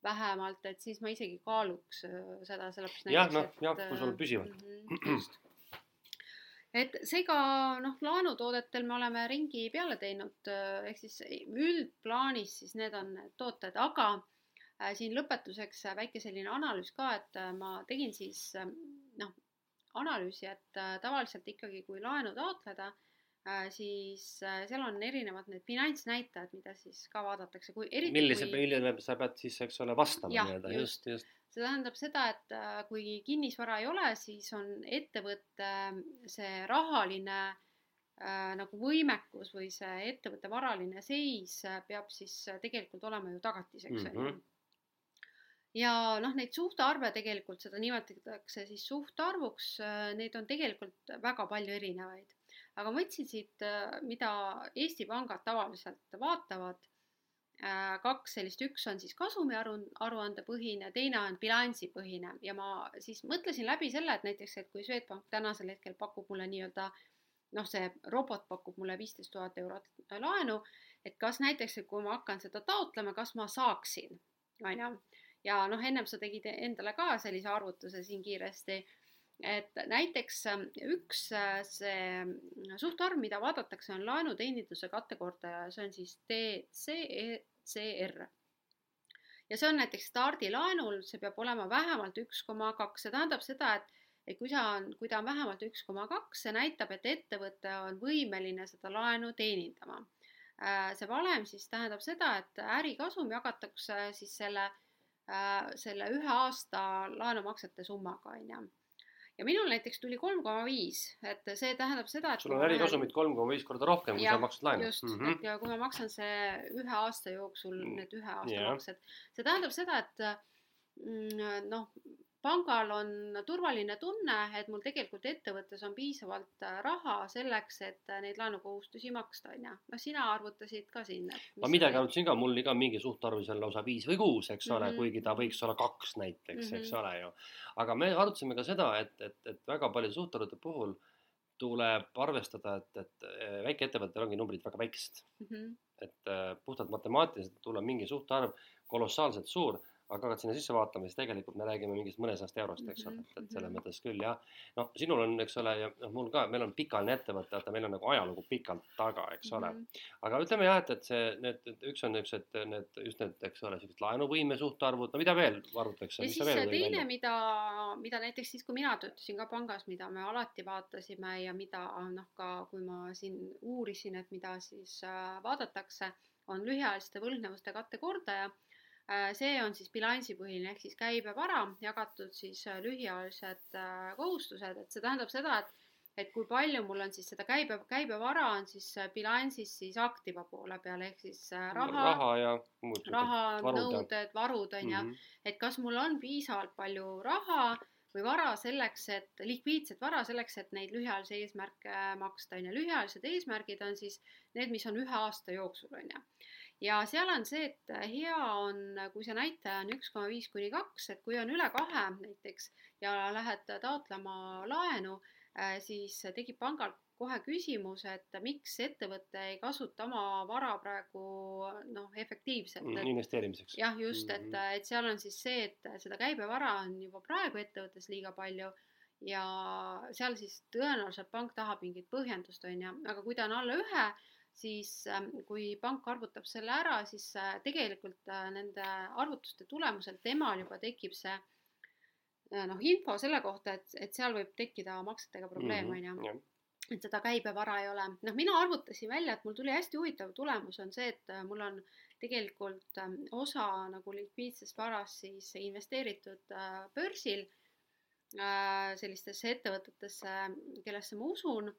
vähemalt, et siis ma isegi kaaluks äh, seda, sellepärast Jah, noh, jah, kui sul äh, püsivalt. mhm, just. et seega noh, laenutoodetel me oleme ringi peale teinud, äh, ehk siis üldplaanis siis need on need tooted, aga äh, siin lõpetuseks äh, väike selline analüüs ka, et äh, ma tegin siis äh, noh, analüüsi, et äh, tavaliselt ikkagi, kui laenu taotleda, siis äh, seal on erinevad need finantsnäitajad, mida siis ka vaadatakse, kui eriti millise, kui millele sa pead siis, eks ole, vastama nii-öelda, just. just, just. see tähendab seda, et äh, kui kinnisvara ei ole, siis on ettevõtte see rahaline äh, nagu võimekus või see ettevõtte varaline seis äh, peab siis äh, tegelikult olema ju tagatiseks, on ju Mhm. ja noh, neid suhtarve tegelikult, seda nimetatakse siis suhtarvuks, neid on tegelikult väga palju erinevaid. Aga ma võtsin siit, mida Eesti pangad tavaliselt vaatavad, kaks sellist, üks on siis kasumi aru, aruandepõhine, teine on bilansipõhine. Ja ma siis mõtlesin läbi selle, et näiteks, et kui Swedbank tänasel hetkel pakub mulle nii-öelda noh, see robot pakub mulle viisteist tuhat eurot laenu, et kas näiteks, et kui ma hakkan seda taotlema, kas ma saaksin, on ju. Ja noh, ennem sa tegid endale ka sellise arvutuse siin kiiresti, et näiteks ähm, üks äh, see suhtarv, mida vaadatakse, on laenuteeninduse kattekordaja, see on siis DCECR. ja see on näiteks stardilaenul, see peab olema vähemalt üks koma kaks, see tähendab seda, et et kui sa on, kui ta on vähemalt üks koma kaks, see näitab, et ettevõte on võimeline seda laenu teenindama. Äh, see valem siis tähendab seda, et ärikasum jagatakse siis selle äh, selle ühe aasta laenumaksete summaga, on ju. Ja minul näiteks tuli kolm koma viis, et see tähendab seda, et sul on ärikasumit kolm koma viis korda rohkem, kui sa maksad laenu. just mm, mm, -hmm. et ja kui ma maksan see ühe aasta jooksul, Mm, need ühe aasta jah. maksed, see tähendab seda, et mm, noh, pangal on turvaline tunne, et mul tegelikult ettevõttes on piisavalt äh, raha selleks, et äh, neid laenukohustusi maksta, on ju. noh, sina arvutasid ka siin. ma midagi arvutasin ka, mul oli ka mingi suhtarv seal lausa viis või kuus, eks ole Mhm. kuigi ta võiks olla kaks näiteks, eks Mhm. ole ju. aga me arutasime ka seda, et, et, et väga paljude suhtarvude puhul tuleb arvestada, et, et eh, väikeettevõttel ongi numbrid väga väiksed. Mhm. et äh, puhtalt matemaatiliselt tuleb mingi suhtarv kolossaalselt suur, aga hakkad sinna sisse vaatama, siis tegelikult me räägime mingist mõnesajast eurost, eks ole, et, et selles Mhm. mõttes küll jah. noh, sinul on, eks ole, ja noh, mul ka, meil on pikaline ettevõte, vaata, meil on nagu ajalugu pikalt taga, eks ole Mhm. aga ütleme jah, et, et see, need, üks on niisugused, need just need, eks ole, siuksed laenuvõime suhtarvud, no mida veel arvutatakse? ja siis see teine, välja? mida, mida näiteks siis, kui mina töötasin ka pangas, mida me alati vaatasime ja mida noh, ka kui ma siin uurisin, et mida siis äh, vaadatakse, on lühiajaliste võlgnevuste kattekordaja. See on siis bilansipõhine ehk siis käibevara jagatud siis äh, lühiajalised äh, kohustused, et see tähendab seda, et et kui palju mul on siis seda käibe, käibevara on siis äh, bilansis siis aktiva poole peal ehk siis äh, raha, raha ja muud raha, nõuded, varud on ju Mhm. et kas mul on piisavalt palju raha või vara selleks, et likviidset vara selleks, et neid lühiajalisi eesmärke maksta, on ju. lühiajalised eesmärgid on siis need, mis on ühe aasta jooksul, on ju. Ja seal on see, et hea on, kui see näitaja on üks koma viis kuni kaks, et kui on üle kahe näiteks ja lähed taotlema laenu, siis tekib pangal kohe küsimus, et miks ettevõte ei kasuta oma vara praegu noh, efektiivselt, et investeerimiseks. jah, just, et Mhm., et seal on siis see, et seda käibevara on juba praegu ettevõttes liiga palju ja seal siis tõenäoliselt pank tahab mingit põhjendust, on ju, aga kui ta on alla ühe, siis ähm, kui pank arvutab selle ära, siis äh, tegelikult äh, nende arvutuste tulemusel temal juba tekib see äh, noh, info selle kohta, et, et seal võib tekkida maksetega probleem, on ju et seda käibevara ei ole. noh, mina arvutasin välja, et mul tuli hästi huvitav tulemus on see, et mul on tegelikult ähm, osa nagu likviidsest varast siis investeeritud börsil sellistesse ettevõtetesse, kellesse ma usun,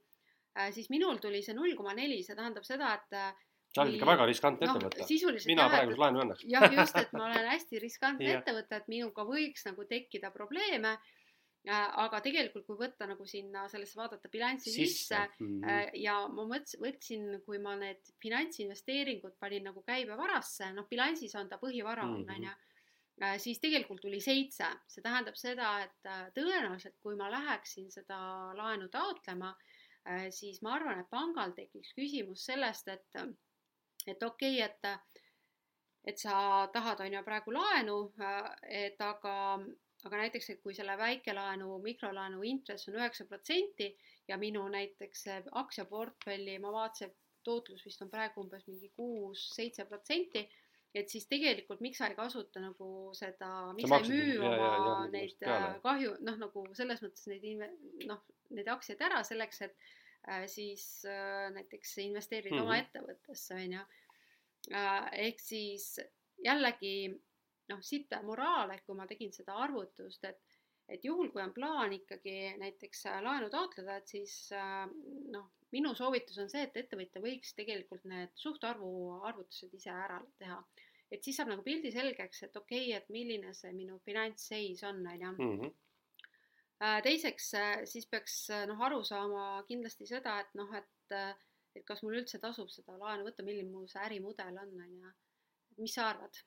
siis minul tuli see null koma neli, see tähendab seda, et äh, sa oled ikka väga riskantne ettevõte. sisuliselt mina praegu laenu ei annaks. jah, just, et ma olen hästi riskantne ettevõte, et minuga võiks nagu tekkida probleeme. aga tegelikult, kui võtta nagu sinna sellesse vaadata bilanssi sisse Mhm. äh, ja ma mõtlesin, võtsin, kui ma need finantsinvesteeringud panin nagu käibevarasse, noh, bilansis on ta põhivara on, Mhm. on ju siis tegelikult tuli seitse, see tähendab seda, et äh, tõenäoliselt, kui ma läheksin seda laenu taotlema, siis ma arvan, et pangal tekiks küsimus sellest, et, et okei okay,, et, et sa tahad, on ju, praegu laenu, et aga, aga näiteks, et kui selle väikelaenu, mikrolaenu intress on üheksa protsenti ja minu näiteks aktsiaportfelli, ma vaatasin, tootlus vist on praegu umbes mingi kuus-seitse protsenti et siis tegelikult miks sa ei kasuta nagu seda, miks sa ei maksid- müü ja- ja- ja oma just neid peale. äh, kahju, noh, nagu selles mõttes neid inve-, noh, neid aktsiaid ära selleks, et äh, siis äh, näiteks investeerida Mhm. oma ettevõttesse, on ju. ehk siis jällegi noh, siit moraal, et kui ma tegin seda arvutust, et et juhul, kui on plaan ikkagi näiteks äh, laenu taotleda, et siis äh, noh, minu soovitus on see, et ettevõtja võiks tegelikult need suhtarvu arvutused ise ära teha. et siis saab nagu pildi selgeks, et okei okay,, et milline see minu finantsseis on, on ju. Äh, teiseks äh, siis peaks äh, noh, aru saama kindlasti seda, et noh, et, et kas mul üldse tasub seda laenu võtta, milline mu see ärimudel on, on ju. mis sa arvad?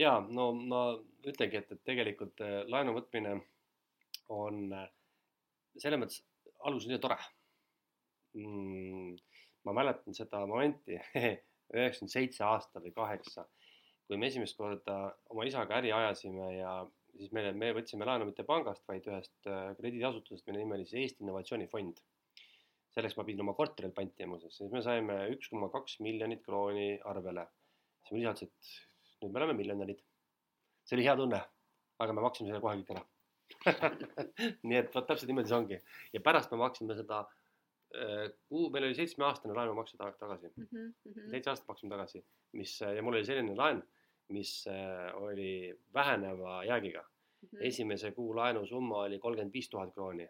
ja no ma ütlengi, et, et tegelikult laenu võtmine on selles mõttes alguses nii tore mm,. ma mäletan seda momenti üheksakümmend seitse aasta või kaheksa, kui me esimest korda oma isaga äri ajasime ja siis me, me võtsime laenu mitte pangast, vaid ühest äh, krediidiasutusest, mille nimi oli siis Eesti Innovatsioonifond. selleks ma pidin oma korteril pantima muuseas, siis me saime üks koma kaks miljonit krooni arvele. siis isa ütles, et nüüd me oleme miljonärid. see oli hea tunne, aga me maksime selle kohe kõik ära nii et vot täpselt niimoodi see ongi ja pärast me maksime seda äh, kuu, meil oli seitsmeaastane laenumakse ta- tagasi, mm. -hmm. seitse aastat maksime tagasi, mis ja mul oli selline laen, mis äh, oli väheneva jäägiga. Mhm. esimese kuu laenusumma oli kolmkümmend viis tuhat krooni.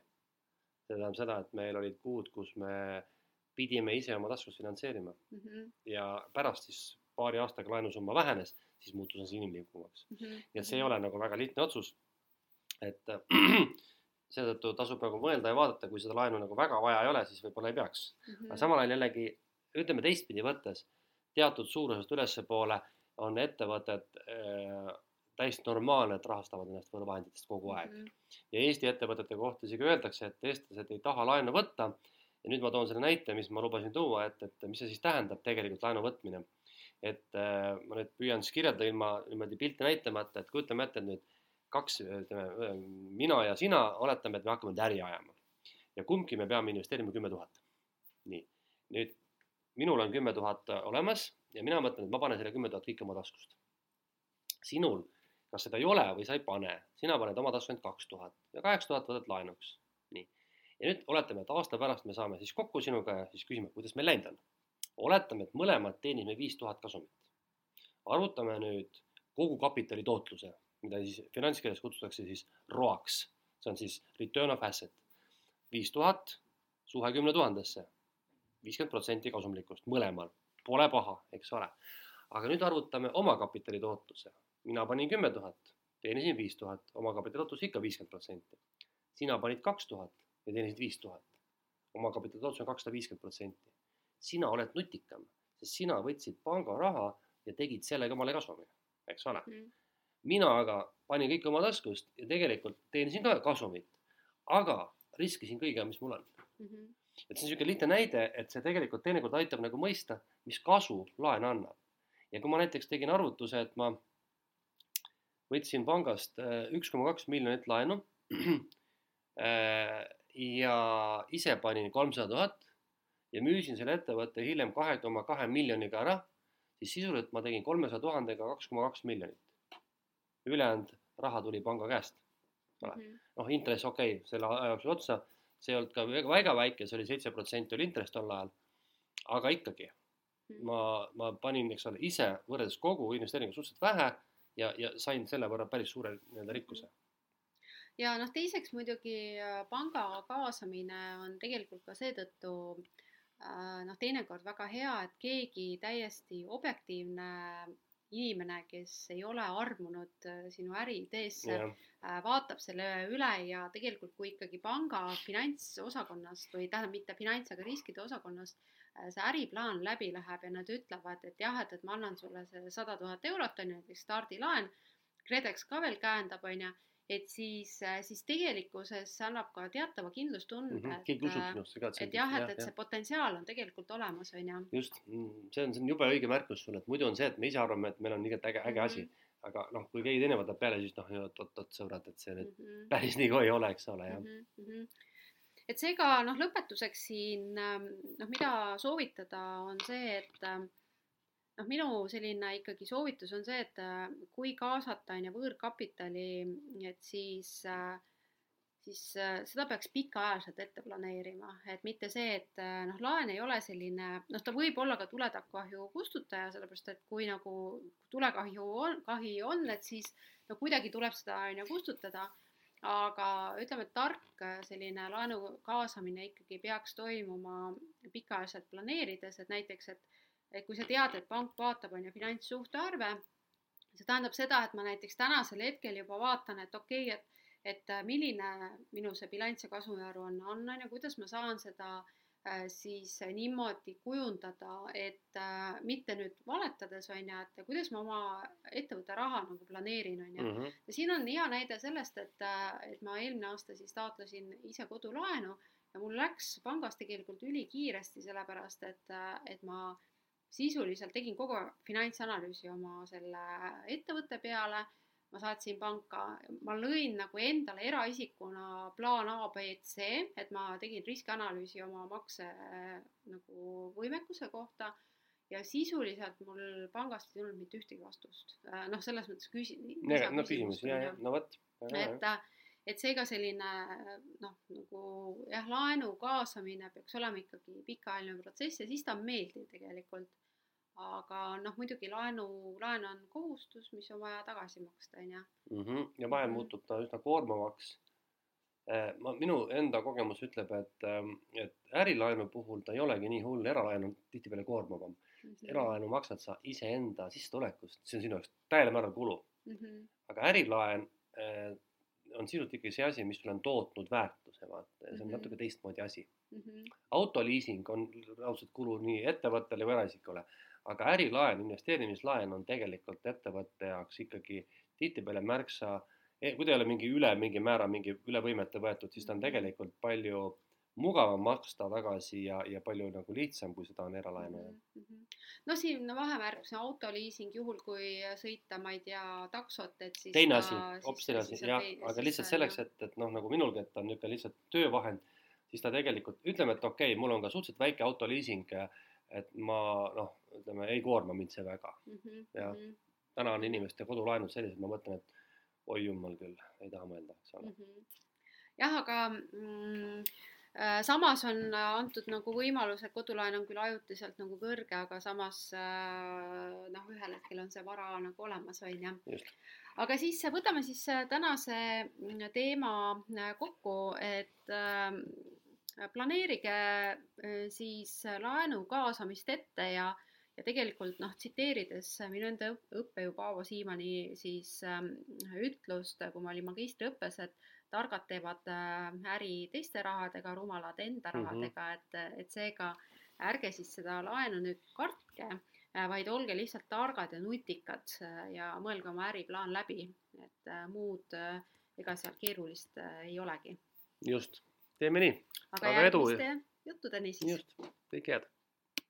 see tähendab seda, et meil olid kuud, kus me pidime ise oma taskust finantseerima Mhm. ja pärast siis paari aastaga laenusumma vähenes, siis muutus see inimlikumaks. Mhm. nii et see ei ole nagu väga lihtne otsus. et seetõttu tasub nagu mõelda ja vaadata, kui seda laenu nagu väga vaja ei ole, siis võib-olla ei peaks. Mhm. aga samal ajal jällegi ütleme teistpidi võttes, teatud suurusest ülespoole on ettevõtted äh, täiesti normaalne, et rahastavad ennast võõrvahenditest kogu aeg Mhm. ja Eesti ettevõtete kohta isegi öeldakse, et eestlased ei taha laenu võtta. ja nüüd ma toon selle näite, mis ma lubasin tuua, et, et mis see siis tähendab tegelikult laenu võtmine. et äh, ma nüüd püüan siis kirjeldada ilma niimoodi pilti näitamata, et kujutame ette, et nüüd kaks, ütleme, mina ja sina oletame, et me hakkame nüüd äri ajama ja kumbki me peame investeerima kümme tuhat. nii, nüüd minul on kümme tuhat olemas ja mina mõtlen, et ma panen selle kümme tuhat kõik oma taskust. sinul, kas seda ei ole või sa ei pane, sina paned oma tasku ainult kaks tuhat ja kaheksa tuhat võtad laenuks. nii, ja nüüd oletame, et aasta pärast me saame siis kokku sinuga ja siis küsime, kuidas meil läinud on. oletame, et mõlemad teenime viis tuhat kasumit. arvutame nüüd kogu kapitali tootluse, mida siis finantskeeles kutsutakse siis ROAks, see on siis return of asset. viis tuhat suhe kümne tuhandesse, viiskümmend protsenti kasumlikkust mõlemal, pole paha, eks ole. aga nüüd arvutame omakapitali tootluse, mina panin kümme tuhat, teenisin viis tuhat, omakapitali tootlus ikka viiskümmend protsenti. sina panid kaks tuhat ja teenisid viis tuhat, omakapitali tootlus on kakssada viiskümmend protsenti. sina oled nutikam, sest sina võtsid panga raha ja tegid sellega omale kasumi, eks ole Mhm. mina aga panin kõik oma taskust ja tegelikult teenisin ka kasumit, aga riskisin kõigega, mis mul on. Mhm. Et see on niisugune lihtne näide, et see tegelikult teinekord aitab nagu mõista, mis kasu laen annab. ja kui ma näiteks tegin arvutuse, et ma võtsin pangast äh, üks koma kaks miljonit laenu äh, ja ise panin kolmsada tuhat ja müüsin selle ettevõtte hiljem kahe koma kahe miljoniga ära, siis sisuliselt ma tegin kolmesaja tuhandega kaks koma kaks miljonit. ülejäänud raha tuli panga käest. ole. Mhm. noh, intress okei okay,, selle aja jooksul otsa, see ei olnud ka väga, väga väike, see oli seitse protsenti oli intress tol ajal. aga ikkagi Mhm. ma, ma panin, eks ole, ise võrreldes kogu investeeringuga suhteliselt vähe ja, ja sain selle võrra päris suure nii-öelda rikkuse. ja noh, teiseks muidugi äh, panga kaasamine on tegelikult ka seetõttu äh, noh, teinekord väga hea, et keegi täiesti objektiivne inimene, kes ei ole armunud äh, sinu äriideesse, äh, vaatab selle üle ja tegelikult, kui ikkagi panga finantsosakonnast või tähendab mitte finants, aga riskide osakonnast äh, see äriplaan läbi läheb ja nad ütlevad, et jah, et, et ma annan sulle see sada tuhat eurot on ju, näiteks stardilaen, KredEx ka veel käendab, on ju, et siis, siis tegelikkuses annab ka teatava kindlustunde Mhm, et, keegi äh, sinusse ka, et jah, et, et see potentsiaal on tegelikult olemas, on ju. just, see on, see on jube õige märkus sul, et muidu on see, et me ise arvame, et meil on nii äge, äge asi, Mhm. aga noh, kui keegi teine võtab peale, siis noh, oot-oot sõbrad, et see nüüd Mhm. päris nii ka ei ole, eks ole, jah. Mhm, mhm. et seega noh, lõpetuseks siin ähm, noh, mida soovitada, on see, et ähm, noh, minu selline ikkagi soovitus on see, et äh, kui kaasata on ju võõrkapitali, et siis äh, siis äh, seda peaks pikaajaliselt ette planeerima, et mitte see, et noh, laen ei ole selline, noh, ta võib olla ka tuletakahju kustutaja, sellepärast et kui nagu tulekahju on, kahi on, et siis no kuidagi tuleb seda on ju kustutada, aga ütleme, et tark selline laenu kaasamine ikkagi peaks toimuma pikaajaliselt planeerides, et näiteks, et et kui sa tead, et pank vaatab, on ju, finantssuhtarve, see tähendab seda, et ma näiteks tänasel hetkel juba vaatan, et okei okay,, et et äh, milline minu see bilanss ja kasumiaruanne on, on ju, kuidas ma saan seda äh, siis niimoodi kujundada, et äh, mitte nüüd valetades, on ju, et kuidas ma oma ettevõtte raha nagu planeerin, on ju. Mhm. ja siin on hea näide sellest, et, et ma eelmine aasta siis taotlesin ise kodulaenu ja mul läks pangas tegelikult ülikiiresti, sellepärast et, et ma sisuliselt tegin kogu finantsanalüüsi oma selle ettevõtte peale ma saatsin panka, ma lõin nagu endale eraisikuna plaan A, B, C, et ma tegin riskianalüüsi oma makse nagu võimekuse kohta ja sisuliselt mul pangast ei tulnud mitte ühtegi vastust. noh, selles mõttes küsi-. no küsimusi no vot. et, et seega selline noh, nagu jah, laenu kaasamine peaks olema ikkagi pikaajaline protsess ja siis ta on meeldiv tegelikult aga noh, muidugi laenu, laen on kohustus, mis on vaja tagasi maksta, on ju. Mhm. ja vahel Mhm. muutub ta üsna koormavaks. Eh, ma, minu enda kogemus ütleb, et, ähm, et ärilaenu puhul ta ei olegi nii hull, eralaen on tihtipeale koormavam. Mhm. eralaenu maksad sa iseenda sissetulekust, see on sinu jaoks täiel määral kulu. Mhm. aga ärilaen eh, on sisult ikkagi see asi, mis sulle on tootnud väärtuse, vaata, see on Mhm. natuke teistmoodi asi. Mhm. autoliising on raudselt kulu nii ettevõttele kui eraisikule, aga ärilaen, investeerimislaen on tegelikult ettevõtte jaoks ikkagi tihtipeale märksa, kui ta ei ole mingi üle mingi määra, mingi üle võimete võetud, siis ta on tegelikult palju mugavam maksta tagasi ja, ja palju nagu lihtsam, kui seda on eralaenu Mhm, mhm. no siin vahemärk, see autoliising, juhul kui sõita, ma ei tea, taksot, et siis teine asi, hoopis teine asi, on jah, aga lihtsalt on, selleks, et, et noh, nagu minulgi, et on niisugune lihtsalt töövahend, siis ta tegelikult, ütleme, et okei okay,, mul on ka suhteliselt väike autoliising, et ma noh, ütleme, ei koorma mind see väga. Mhm, jah. mhm, täna on inimeste kodulaenud sellised, ma mõtlen, et oi jumal küll, ei taha mõelda, eks ole. mhm. jah, aga mm, samas on äh, antud nagu võimalus, et kodulaen on küll ajutiselt nagu kõrge, aga samas äh, noh, ühel hetkel on see vara nagu olemas, on ju. aga siis võtame siis äh, tänase mm, teema äh, kokku, et äh, planeerige äh, siis laenu kaasamist ette ja, ja tegelikult noh, tsiteerides minu enda õp- õppejõu Paavo Siimanni siis ähm, ütlust, kui ma olin magistriõppes, et targad teevad äh, äri teiste rahadega, rumalad enda Mhm. rahadega, et, et seega ärge siis seda laenu nüüd kartke äh, vaid olge lihtsalt targad ja nutikad äh, ja mõelge oma äriplaan läbi, et muud ega seal keerulist ei olegi. just, teeme nii, aga Aga edu! juttudeni siis. just, kõike head